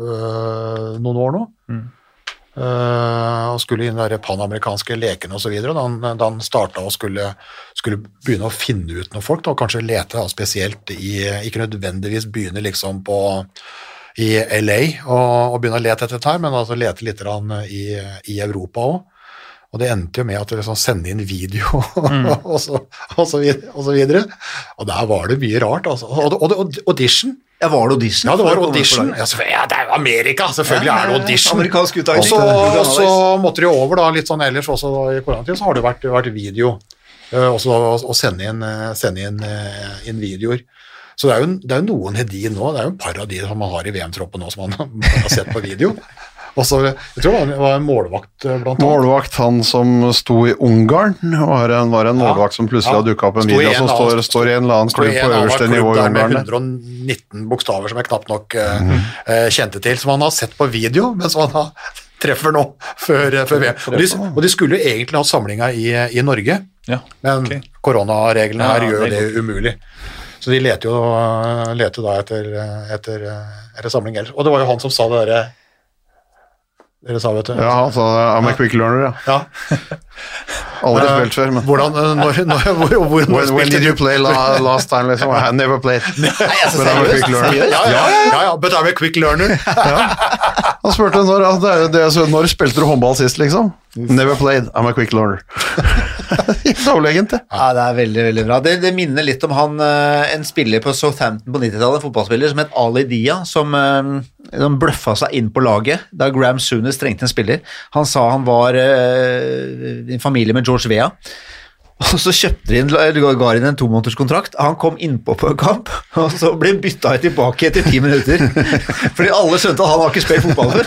uh, noen år nå. Eh, og skulle inn i de panamerikanske lekene osv. Da, han- da han starta og skulle, skulle begynne å finne ut noen folk, da, og kanskje lete da, spesielt i Ikke nødvendigvis begynne liksom på i LA og, og begynne å lete etter dette her, men altså lete litt i, i Europa òg. Og det endte jo med at de liksom sendte inn video [laughs] og, så, og, så videre, og så videre. Og der var det mye rart, altså. Og, og audition. Ja, var det audition? Ja, det var audition. Ja, ja, det er jo Amerika, selvfølgelig er det audition. Amerikansk Og så, og så måtte de over da, litt sånn ellers også i koronatiden, så har det vært, vært video. Uh, også å- sende inn, eh, sende inn, uh, inn videoer. Så det er, jo, det er jo noen Hedin nå, det er jo et par av de som man har i VM-troppen nå, som man [laughs] har sett på video. Og så, jeg tror det var en målvakt eh, blant annet. Målvakt, han som sto i Ungarn, var en, var en målvakt som plutselig Ja. har dukka opp en Sto video en som står, står i en eller annen klubb på øverste nivå i Ungarn. med Ungarn. 119 bokstaver som jeg knapt nok mm. uh, kjente til, som han har sett på video, men som han har [laughs] treffer nå før, før VM. Og de, og de skulle jo egentlig ha samlinga i, i Norge, Ja. men koronareglene Ja, her gjør det det, umulig. Så de leter jo leter da etter, etter, etter samling ellers. Og det var jo han som sa det derre Dere sa, vet du. Ja, altså, I'm a quick learner, ja. Ja. [laughs] Aldri Eh, spilt før, men Hvordan, eh, når, når, hvor, hvor, når when, when did you play la, last time, liksom? I never played. [laughs] altså, But I'm a quick learner. Ja, ja, ja, ja, but I'm a quick learner. [laughs] Han spurte når, altså, det det, så når spilte du håndball sist, liksom? Never played, I'm a quick learner. [laughs] Overlegent, det. Ja, det er veldig, veldig bra. Det, det minner litt om han, eh, en spiller på Southampton på 90-tallet, en fotballspiller som het Ali Dia, som, eh, som bløffa seg inn på laget da Graham Sunes trengte en spiller. Han sa han var eh, i familie med George Vea. Og så kjøpte de inn, en tomånederskontrakt. Han kom innpå på en kamp, og så ble han bytta tilbake etter ti minutter. Fordi alle skjønte at han har ikke spilt fotball før.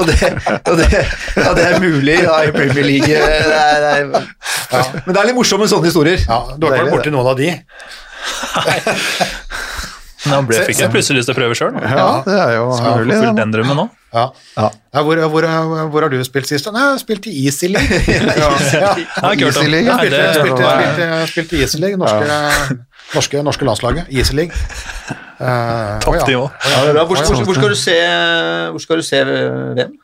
og det, og det, ja, det er mulig ja, i Premier League. Det er, det er, Men det er litt morsomt med sånne historier. Ja, du har ikke vært borti noen av de? Men han ble, fikk jeg plutselig lyst til å prøve sjøl. Ja, det er jo mulig. Fulgt det, da. den drømmen nå. Ja. Ja. Ja, hvor, hvor, hvor har du spilt sist? Nei, jeg har spilt i Easy League. [laughs] ja. Jeg om Easy League, Nei, Spilte, spilte, spilte, Easy League, norske, norske, norske landslaget. Easy League. Uh, Topp nivå. Hvor, hvor, hvor, skal du se, hvor skal du se VM?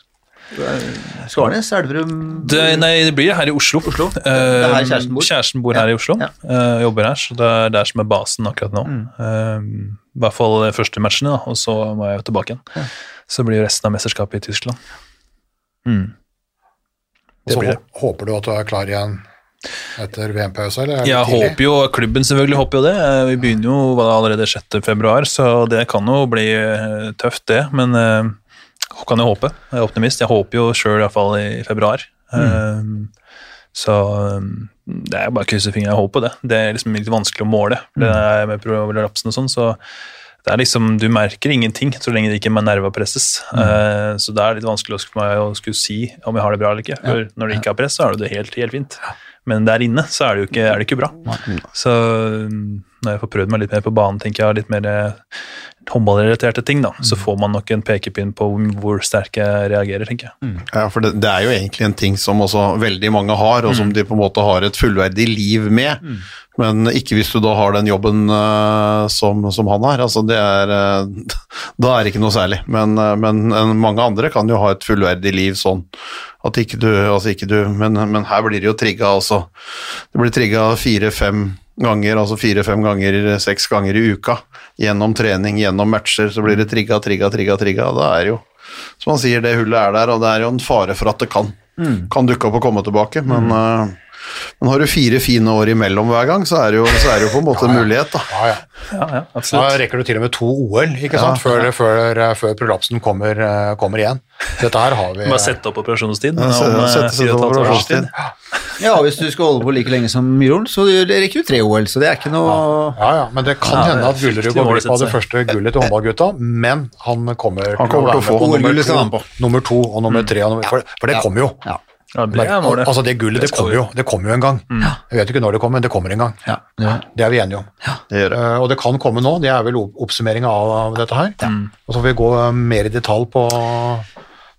Skarnes? Elverum? Det, nei, det blir her i Oslo. Oslo? Eh, Det er her kjæresten bor? Kjæresten bor her i Oslo. Ja. eh, jobber her, så det er der som er basen akkurat nå. Mm. Uh, I hvert fall første matchene, da, og så må jeg tilbake igjen. Så blir jo resten av mesterskapet i Tyskland. Mm. Og så blir det. håper du at du er klar igjen etter VM-pausa, eller er Jeg tidlig? håper jo, klubben selvfølgelig håper jo det. Eh, Vi begynner jo allerede 6. februar, så det kan jo bli eh, tøft det. Men jeg kan jeg håpe. Jeg er optimist. Jeg håper jo sjøl iallfall i februar. Eh, så eh, det er bare å krysse fingrene og håpe det. Det er liksom litt vanskelig å måle. Det er med prolapsen og sånn, så det er liksom, du merker ingenting så lenge det ikke med nerver presses. Eh, så det er litt vanskelig for meg å skulle si om jeg har det bra eller ikke. For når det ikke er press, så er det helt, helt fint. Men der inne så er det jo ikke, er det ikke bra. Så mm, når jeg får prøvd meg litt mer på banen, tenker jeg, litt mer håndballrelaterte ting, da, så får man nok en pekepinn på hvor sterk jeg reagerer, tenker jeg. Ja, for det, det er jo egentlig en ting som også veldig mange har, og som de på en måte har et fullverdig liv med. Men ikke hvis du da har den jobben uh, som, som han har. Altså det er, uh, [laughs] da er det ikke noe særlig. Men, uh, men mange andre kan jo ha et fullverdig liv sånn at ikke du, altså ikke du men, men her blir det jo trigga, altså. Det blir trigga fire-fem ganger, altså fire-fem ganger, seks ganger i uka. Gjennom trening, gjennom matcher, så blir det trigga, trigga, trigga, trigga. Da er jo, som han sier, det hullet er der, og det er jo en fare for at det kan, kan dukke opp og komme tilbake. Men, eh, men har du fire fine år imellom hver gang, så er det jo, så er det jo på en måte en mulighet, da. Ja, ja. Ja, ja, Da rekker du til og med to OL ikke sant? Før, før, før prolapsen kommer, eh, kommer igjen. Dette her har vi Bare sette opp operasjonstid. Ja, om, se- eh, sette tid. Ja, hvis du skal holde på like lenge som Myhrvold, så rekker du tre OL, så det er ikke noe Ja, ja, men det kan Ja, hende at Gullerud går glipp av det første gullet til håndballgutta, men han kommer, Han kommer til å få. nummer to, nummer to og nummer tre, og nummer, for, for det kommer jo. Ja. Ja, det er målet. Altså det gullet, det det kommer jo, det kommer jo en gang. Jeg vet ikke når det kommer, men det kommer en gang. Ja, det, Det er vi enige om. Det gjør det. Uh, og det kan komme nå, det er vel opp- oppsummeringa av, av dette her. Og så får vi gå eh, mer i detalj på,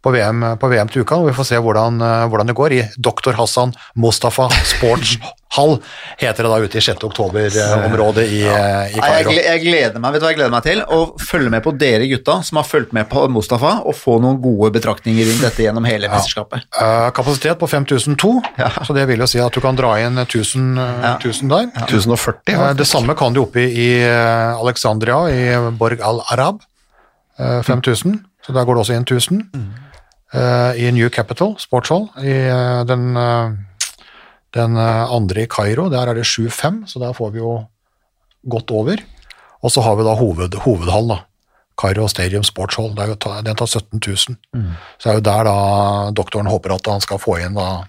på, VM, på VM til uka, og vi får se hvordan, eh, hvordan det går i Dr. Hassan Mustafa Sportshall, [laughs] heter det da ute i 6. oktober-området i, ja. i Kairo. jeg, jeg gleder meg vet du hva jeg gleder meg til å følge med på dere gutta som har fulgt med på Mustafa, og få noen gode betraktninger rundt dette gjennom hele mesterskapet. Eh, kapasitet på 5002, så det vil jo si at du kan dra inn 1000, ja. 1000 der. 1040, Eh, Det samme kan du oppe i eh, Alexandria, i Borg al-Arab, eh, 5000, så der går det også inn 1000. Eh, I New Capital, Sportshall, i eh, den, eh, den eh, andre i Kairo, der er det 7-5, så der får vi jo godt over. Og så har vi da hoved, hovedhallen, da. Kairo Stadium er jo ta- den tar 17 000. Så det er jo der da doktoren håper at han skal få inn da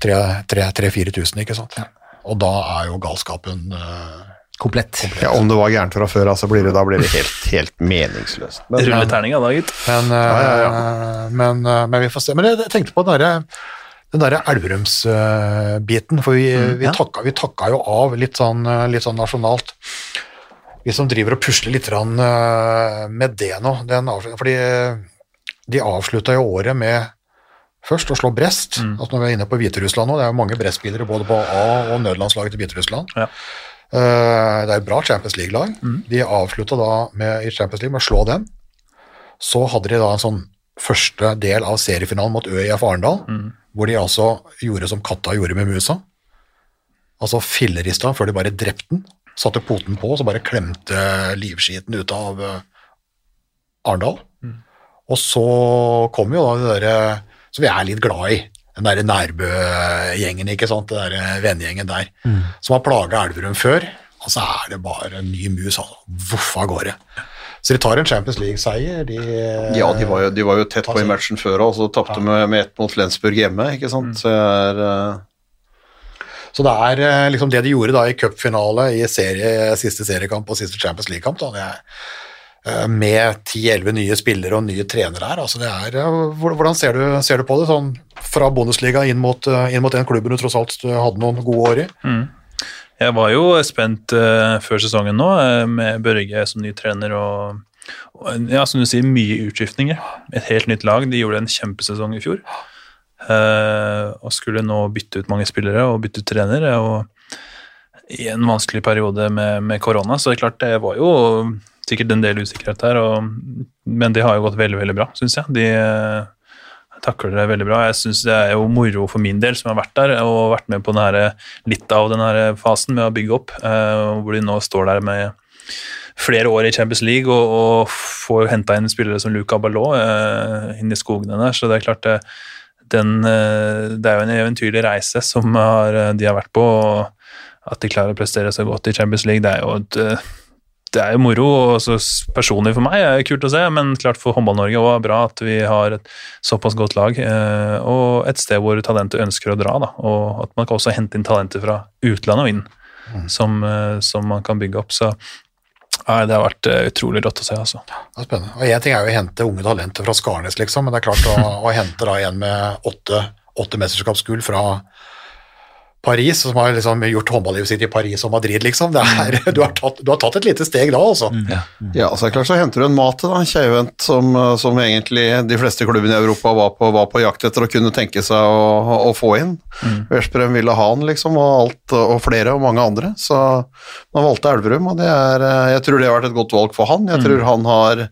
3000-4000, ikke sant. Og da er jo galskapen eh, Komplett. Ja, om det var gærent fra før, altså blir det, da blir det helt, helt meningsløst. Men, Rulleterninga da, gitt. Men, eh, Men, eh, men vi får se. Men jeg, tenkte på den derre den der Elverums-biten, for vi, vi, ja. takka, vi takka jo av litt sånn, eh, litt sånn nasjonalt. Vi som driver og pusler litt grann, med det nå, den fordi de avslutta jo året med først å slå Brest, altså når vi er inne på Hviterussland nå, det er jo mange Brest-spillere både på A- og nødlandslaget til Hviterussland. Ja. Eh, Det er et bra Champions League-lag. De avslutta da med, i Champions League med å slå dem. Så hadde de da en sånn første del av seriefinalen mot ØIF Arendal, hvor de altså gjorde som katta gjorde med musa. Altså fillerista før de bare drepte den. Satte poten på, så bare klemte livskiten ut av Arendal. Arendal. Og så kom jo da det derre som vi er litt glad i, den derre Nærbø-gjengen, ikke sant, den derre vennegjengen der, som har plaga Elverum før. Og så er det bare en ny mus, altså. Voff av gårde. Så de tar en Champions League-seier. De, ja, de var, jo, de var jo tett på i matchen før, og så tapte med, med ett mot Flensburg hjemme, ikke sant. Så jeg er, uh... Så det er eh, liksom det de gjorde da i cupfinale i serie, siste seriekamp og siste Champions League-kamp, da, det er, eh, med 10-11 nye spillere og nye trenere her. Altså er, eh, hvordan ser du, ser du på det sånn fra Bundesliga inn mot, eh, inn mot den klubben du tross alt hadde noen gode år i? Jeg var jo spent uh, før sesongen nå, eh, med Børge som ny trener og, og ja, som du sier, mye utskiftninger. Et helt nytt lag. De gjorde en kjempesesong i fjor. Uh, og skulle nå bytte ut mange spillere og bytte ut trener. Og i en vanskelig periode med, med korona, så det er klart det var jo sikkert en del usikkerhet her. Og, men de har jo gått veldig, veldig bra, syns jeg. De eh, takler det veldig bra. Jeg synes det er jo moro for min del, som har vært der og vært med på den her, litt av den her fasen med å bygge opp, eh, hvor de nå står der med flere år i Champions League og, og får henta inn spillere som Luca Ballot eh, inn i skogene der. Så det er klart det, den, eh, det er jo en eventyrlig reise som har, eh, de har vært på, og at de klarer å prestere så godt i Champions League, det er jo et, eh, det er jo moro, og så personlig for meg er det kult å se, men klart for Håndball-Norge det bra at vi har et såpass godt lag, eh, og et sted hvor talentet ønsker å dra, da, og at man kan også hente inn talenter fra utlandet og inn, som, eh, som man kan bygge opp, så nei, det har vært eh, utrolig rått å se, altså. Det er spennende. Og Én ting er jo å hente unge talenter fra Skarnes, liksom, men det er klart å, å hente da en med åtte, åtte mesterskapsgull fra Paris, som har liksom gjort håndballivet sitt i Paris og Madrid, liksom. Det er, [laughs] du, har tatt, du har tatt et lite steg da, altså. Ja, så er det klart så henter du en Mate, da, en keivhendt som, eh, som egentlig de fleste klubbene i Europa var på, var på jakt etter å kunne tenke seg å, å få inn. Mm. Veszprem ville ha han, liksom, og, alt, og flere, og mange andre. Så man valgte Elverum, og det er, eh, jeg tror det har vært et godt valg for han. Jeg tror han har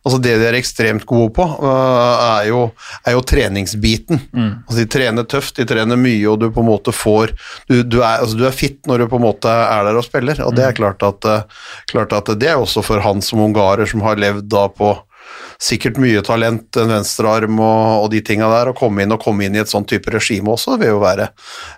Altså det de er ekstremt gode på, øh, er jo, er jo treningsbiten. Altså de trener tøft, de trener mye, og du på en måte får Du, du, er, altså du er fit når du på en måte er der og spiller, og det er klart at, øh, klart at det er også for han som ungarer som har levd da på sikkert mye talent, en venstrearm og, og de tinga der, å komme inn og komme inn i et sånn type regime også, vil jo være,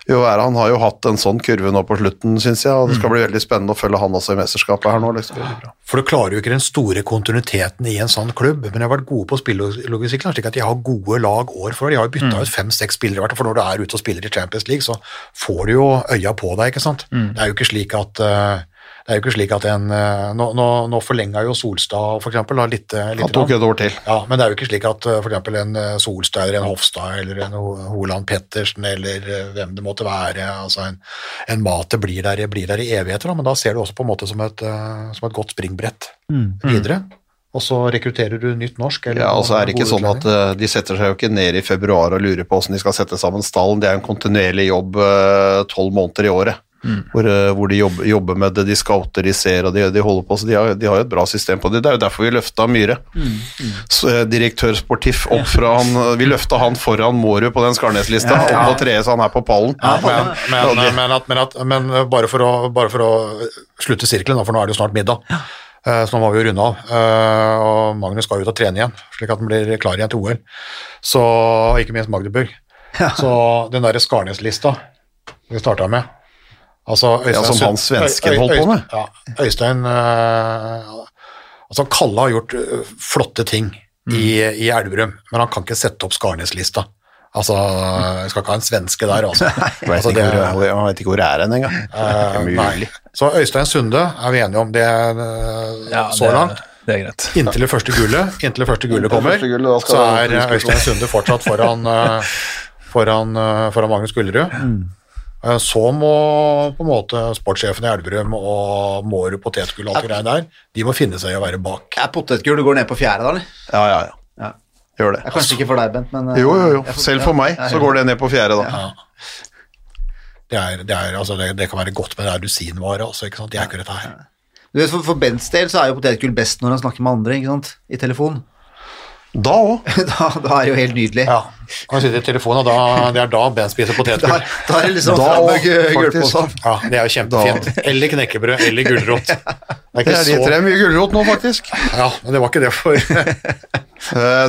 vil jo være Han har jo hatt en sånn kurve nå på slutten, syns jeg, og det skal bli veldig spennende å følge han også i mesterskapet her nå. liksom. For du klarer jo ikke den store kontinuiteten i en sånn klubb, men de har vært gode på spillelogistikken, slik at de har gode lag år for år. De har jo bytta ut fem-seks spillere, hvert for når du er ute og spiller i Champions League, så får du jo øya på deg, ikke sant. Det er jo ikke slik at eh, det er jo ikke slik at en eh, Nå, nå, nå forlenga jo Solstad for eksempel, da, litt, eh, litt Han tok et år til. Ja, men det er jo ikke slik at f.eks. for eksempel en eh, Solstad eller en Hofstad eller en Holand Pettersen eller eh, hvem det måtte være, altså en, en Mate blir der, blir der i evigheter, da, men da ser du også på en måte som et, eh, som et godt springbrett videre. Og så rekrutterer du nytt norsk. Eller Ja, og så er det ikke sånn at eh, de setter seg jo ikke ned i februar og lurer på hvordan de skal sette sammen stallen. Det er en kontinuerlig jobb tolv måneder i året. Hvor, eh, hvor de jobber, jobber med det, de scouter, de ser og de, de holder på. Så de har, de har jo et bra system på det. Det er jo derfor vi løfta Myhre. Så, eh, direktør Sportif opp fra han Vi løfta han foran Mårud på den Skarnes-lista, opp på treet så han er på pallen. men, men, men, at, men, at, men bare, for å, bare for å slutte sirkelen, for nå er det jo snart middag, eh, så nå må vi jo runde av. eh, Og Magnus skal ut og trene igjen, slik at han blir klar igjen til OL. Så, ikke minst Magdeburg. Så den derre Skarnes-lista vi starta med altså Øystein, Ja, som han svensken holdt på med. Ja, Øystein uh, Altså, Kalle har gjort eh, flotte ting i, i Elverum, men han kan ikke sette opp Skarnes-lista. Altså, jeg skal ikke ha en svenske der, altså. [laughs] Jeg vet altså ikke det- hvor- jeg vet ikke hvor det er hen engang. Ikke mulig. Så Øystein Sunde er vi enige om det uh, Ja, så det, langt. Det er greit. Inntil det første gullet, inntil det første gullet kommer, første gullet, så er Øystein Sunde fortsatt foran, foran, foran Magnus Gullerud. Eh, Så må på en måte sportssjefen i Elverum og Mårud potetgull og alt det der, de må finne seg i å være bak. Er potetgull du går ned på fjerde, da, eller? Ja, ja, ja. Ja. Gjør Det det. kanskje ikke for deg, Bent, men eh, Jo, jo, jo. får- Selv for meg ja, så går det ned på fjerde, da. Ja. Det, er, det, er, altså det, det kan være godt, men det er dusinvare også, ikke sant? De er ikke dette her. Du vet, for, for Bents del så er jo potetgull best når han snakker med andre, ikke sant? I telefon. Da òg. [laughs] Da, da er det jo helt nydelig. Ja, Kan sitte i telefonen, og da, det er da Ben spiser potetgull. da er det liksom Da eh, faktisk. Ja, det er jo kjempefint. Eller knekkebrød, eller gulrot. [laughs] Det er Det er de så tre mye gulrot nå, faktisk. Ja, men det var ikke det for [laughs]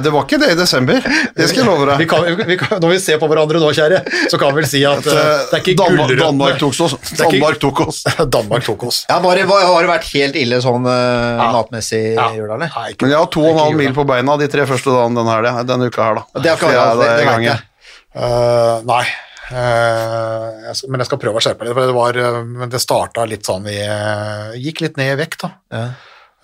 Det var ikke det i desember, det skal jeg love vi kan, vi kan, Når vi ser på hverandre nå, kjære, så kan vi vel si at eh, det er ikke Danmark, gulrøttene Danmark tok oss. Danmark tok oss. [laughs] Danmark tok oss. Ja, bare, det, har det vært helt ille sånn uh, matmessig i Ja. jula, eller? Nei, ikke- Men jeg har to og en halv mil på beina de tre første dagene denne, helga- denne uka her, da. Det har ikke Ja, det, det, er det i jeg. Eh, nei. Uh, jeg skal, men jeg skal prøve å skjerpe meg litt. for Det, var, uh, det starta litt sånn vi eh, Gikk litt ned i vekt, da. Ja.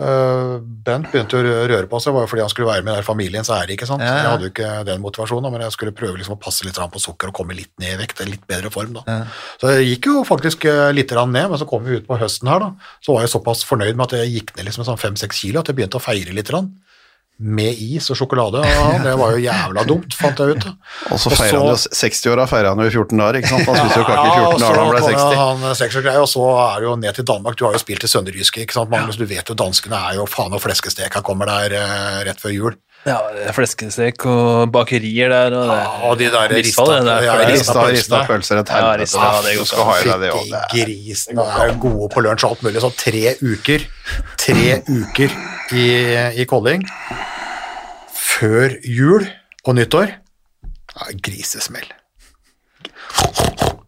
Eh, Bent begynte å røre på seg, var jo fordi han skulle være med i familien, så er det ikke sant? Ja, ja. Jeg hadde jo ikke den motivasjonen, men jeg skulle prøve liksom å passe litt på sukker og komme litt ned i vekt, litt bedre form. da. Ja. Så jeg gikk jo faktisk eh, litt ned, men så kom vi ut på høsten her, da. Så var jeg såpass fornøyd med at jeg gikk ned liksom sånn fem-seks kilo at jeg begynte å feire litt. grann. Med is og sjokolade. og det var jo jævla dumt, fant jeg ut. Og så feira han jo 60-åra feirer han jo i 14 dager, ikke sant? Han spiste jo kake i 14 dager da han ble 60. Ja, og så han seksårsgreie, og så er det jo ned til Danmark. Du har jo spilt i Sønderjyske, ikke sant, Magnus? Du vet jo danskene er jo faen og fleskestek. Han kommer der eh, rett før jul. Ja, det fleskestek og bakerier der, og det Ja, og de der Rista, det, det er ja, rista Rista, rista pølser, et Ja, rista, ja, det er går skal ha i deg det også. Fytti grisen, og er jo gode på lunsj og alt mulig. Så tre uker, tre uker i, i Kolding før jul og nyttår. Ja, grisesmell.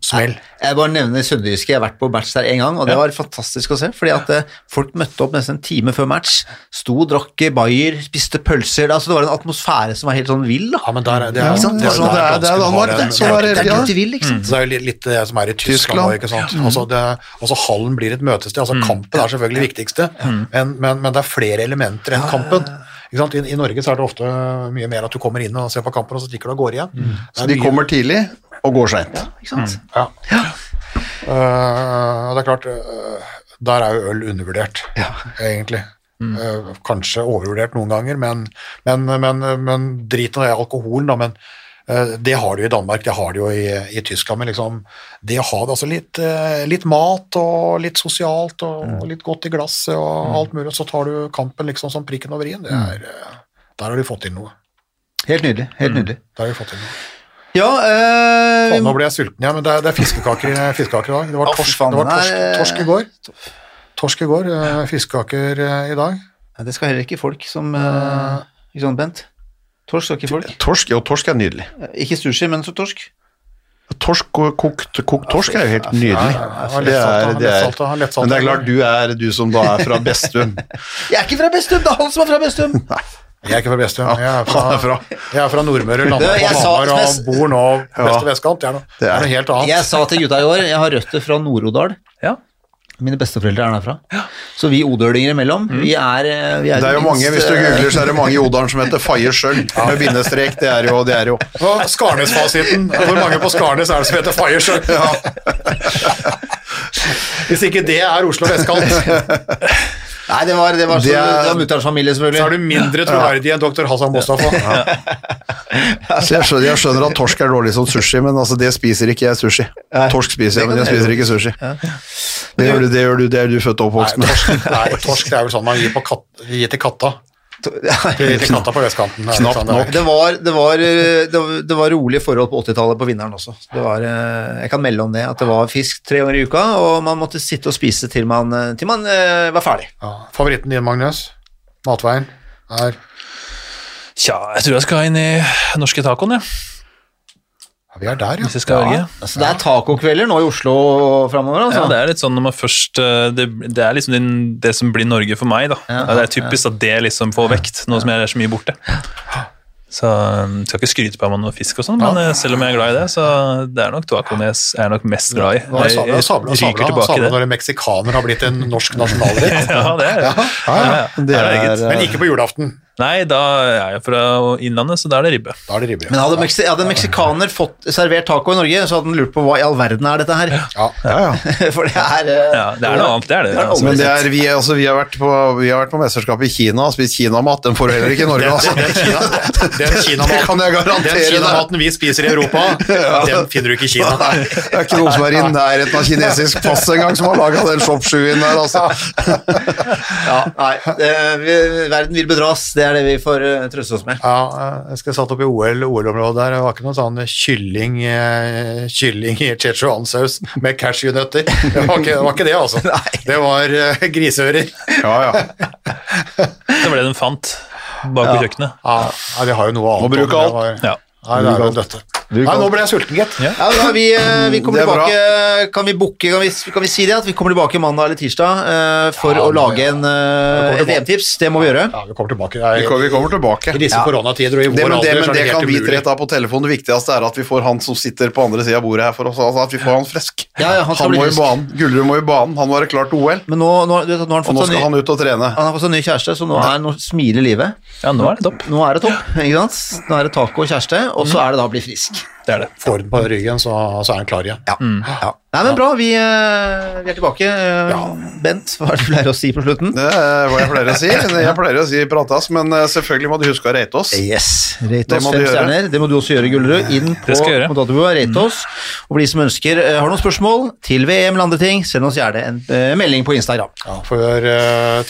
Smell. Jeg bare nevner Sønderjyske, jeg har vært på match der en gang, og det var fantastisk å se, fordi at eh, folk møtte opp nesten en time før match, sto, drakk bayer, spiste pølser, altså det var en atmosfære som var helt sånn vill da. Ja, men der, er- det er, ja, det er, Sånn, det er- det er Danmark, det. Sånn er det. Er ikke sant? Det er jo litt, det som er i Tyskland. òg, Ikke sant? Altså, det, altså Hallen blir et møtested. altså Kampen er selvfølgelig det viktigste, men, men, men det er flere elementer enn kampen. Ikke sant? I, I Norge så er det ofte mye mer at du kommer inn og ser på kampen, og så stikker du og går igjen. Mm. Så de mye- kommer tidlig og går seint. Ikke sant? Ja. ja. Uh, det er klart, uh, der er jo øl undervurdert, egentlig. Eh, kanskje overvurdert noen ganger, men, men, men, men drit nå i alkoholen, da. Men det har du i Danmark, det har du jo i, i Tyskland. Men liksom, det å ha det altså litt, eh, litt mat og litt sosialt og, og litt godt i glasset og alt mulig, så tar du kampen liksom som prikken over i-en. Det er, eh, Der har du fått inn noe. Helt nydelig, helt nydelig. Der har du fått inn noe. Ja, øh... Faen, nå ble jeg sulten igjen, men det er, det er fiskekaker, [laughs] fiskekaker i dag. Det var torsk, det var torsk, torsk i går. Torsk i går, eh, fiskekaker eh, i dag. Det skal heller ikke folk som, øh, ikke sant, Bent? Torsk skal ikke folk. Torsk, jo, torsk er nydelig. Ikke sushi, men så torsk. Torsk og kokt, kokt torsk er jo helt nydelig. Ja, ja, Det er, det er, men det er klart, du er du som da er fra Bestum. [laughs] Jeg er ikke fra Bestum, det er han som er fra Bestum! Jeg er ikke fra Bestum. Jeg er fra, jeg er fra Nordmøre, landet på Hamar og bor nå på Ja. beste vestkant. Det er noe helt annet. Jeg sa til gutta i år, jeg har røtter fra Nord-Odal. Ja. Mine besteforeldre er derfra. Så vi odølinger imellom, vi er, eh, vi er Det er jo mange, minst, hvis du eh, googler, så er det mange i Odalen som heter Faye Skjøll, [laughs] med bindestrek. Det er jo, det er jo Og Skarnes-fasiten. Hvor mange på Skarnes er det som heter Fireshow? Hvis ikke det er Oslo vestkant, [laughs] Nei, det var, det var, så, Det er- det var mutterens familie, så er du mindre troverdig enn doktor Hassan Mustafa. [laughs] Så jeg skjønner, jeg skjønner at torsk er dårlig som sushi, men altså det spiser ikke jeg sushi. Torsk spiser jeg, men jeg spiser ikke sushi. Det gjør du, det gjør du, det er du født og oppvokst Nei, med. torsk, nei, torsk det [laughs] er vel sånn man gir, på katt, gir til katta. Gir [laughs] på vestkanten. Det er Knapt nok. Det var, det, var, eh, det, var, rolige forhold på 80-tallet på vinneren også. Det var, eh, jeg kan melde om det, at det var fisk tre ganger i uka, og man måtte sitte og spise til man, eh, til man eh, var ferdig. Ja. Favoritten din, Magnus? Matveien? Er Tja, jeg tror jeg skal inn i norske tacoen, jeg. ja, Vi er der, Hvis ja. jeg skal velge. Altså, det er tacokvelder nå i Oslo framover, altså. Ja, det er litt sånn når man først eh, Det, det er liksom din, det som blir Norge for meg, da. Ja, det er typisk at det liksom får vekt, nå som jeg er så mye borte. Så jeg Skal ikke skryte på meg noe fisk og sånn, men ja. selv om jeg er glad i det, så det er nok tacoen jeg er nok mest glad i. Jeg, Sabla, jeg ryker Sabla, tilbake i Sabla det. når en meksikaner har blitt en norsk nasjonalrett. [laughs] Ja, det er det. Ja, ja. Det Ja, er. Men ikke på julaften. Nei, da er jeg fra Innlandet, så da er det ribbe. Da er det ribbe. Men hadde, Meksi hadde en meksikaner fått servert taco i Norge, så hadde han lurt på hva i all verden er dette her. Ja. ja, ja. [laughs] For det er eh, Ja, det er noe annet, det er det. Det er Altså. Men det er, vi, altså, vi, har vært på, vi har vært på mesterskap i Kina og spist kinamat. Den får du heller ikke i Norge, [laughs] altså. Den, den, Kina, den, [laughs] Det kinamaten, kan jeg garantere den deg. kinamaten vi spiser i Europa, den finner du ikke i Kina. Det er ikke noen som er i nærheten av kinesisk pass engang, som har laga den shop-shoeien der, altså. Ja, nei. Det, vi, verden vil bedras, det er det vi får eh, trøste oss med. Ja, jeg skal satt opp i OL, OL-området der, det var ikke noe sånn kylling, eh, kylling i Chechuan-saus med cashewnøtter. Det var ikke det, var ikke det altså. [laughs] Det var eh, griseører. Ja, ja. Det var det de fant bak på kjøkkenet. Ja, ja, vi har jo noe annet. Må bruke alt. var- Ja. Nei, det er jo Nei, nå ble jeg sulten, gitt. Ja. Ja, da, vi, eh, vi kommer er tilbake Kan vi booke, kan kan vi si det? At vi kommer tilbake mandag eller tirsdag uh, for Ja, å lage en, uh, et VM-tips. Det må vi gjøre. Ja, vi kommer tilbake. Vi kommer, vi kommer tilbake. I disse koronatider og i vår Det, men det, alder men så er det det kan vi tre ta på telefon. Det viktigste er at vi får han som sitter på andre sida av bordet her for oss, altså at vi får han frisk. Ja, ja, han skal må i banen. Gullrud må i banen. Han må være klar til OL. Men nå, nå, du nå har han Og nå skal ny, han ut og trene. han har fått seg ny kjæreste, så nå, er, nå smiler livet. Ja, nå er det topp. Nå er det topp. ikke sant? Nå er det taco og kjæreste, og så er det da å bli frisk. Det er det. Får den på ryggen, så, så er den klar igjen. Ja. ja. Nei, men bra. Vi, eh, vi er tilbake. Ja. Bent, hva er det du pleier å si på slutten? Det er hva jeg pleier å si. [laughs] Jeg pleier å si pratas, men eh, selvfølgelig må du huske å rate oss. Yes. Rate oss fem du stjerner. Det må du også gjøre, Gullerud. Inn på gjøre. rate oss. Og for de som ønsker, eh, har noen spørsmål til VM eller andre ting, send oss gjerne en melding på Instagram. Ja, for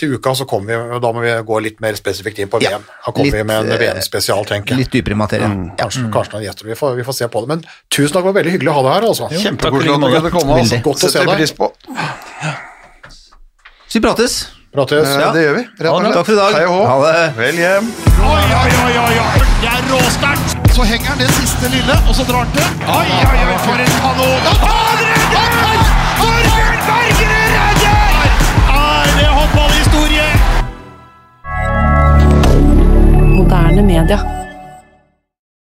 til uka så kommer vi, og da må vi gå litt mer spesifikt inn på VM. Da kommer vi med en VM-spesial, tenker jeg. Litt dypere i materien. Kanskje, kanskje noen gjester. Vi får, vi får se se på det. Men tusen takk, det var veldig hyggelig å ha deg her. altså. Kjempekoselig at du kunne komme. Altså. Godt å se deg. pris på. Så vi prates. prates. Ja. Det gjør vi. Rett og slett. Takk for i dag. Hei og hå. Ha. Vel hjem. Oi, oi, oi, oi. Det er råsterkt. Så henger han det siste lille, og så drar han til. Oi, oi, oi, for en kanon! Da tar han redder! Torbjørn Bergerud redder! Er det håndballhistorie? Moderne media.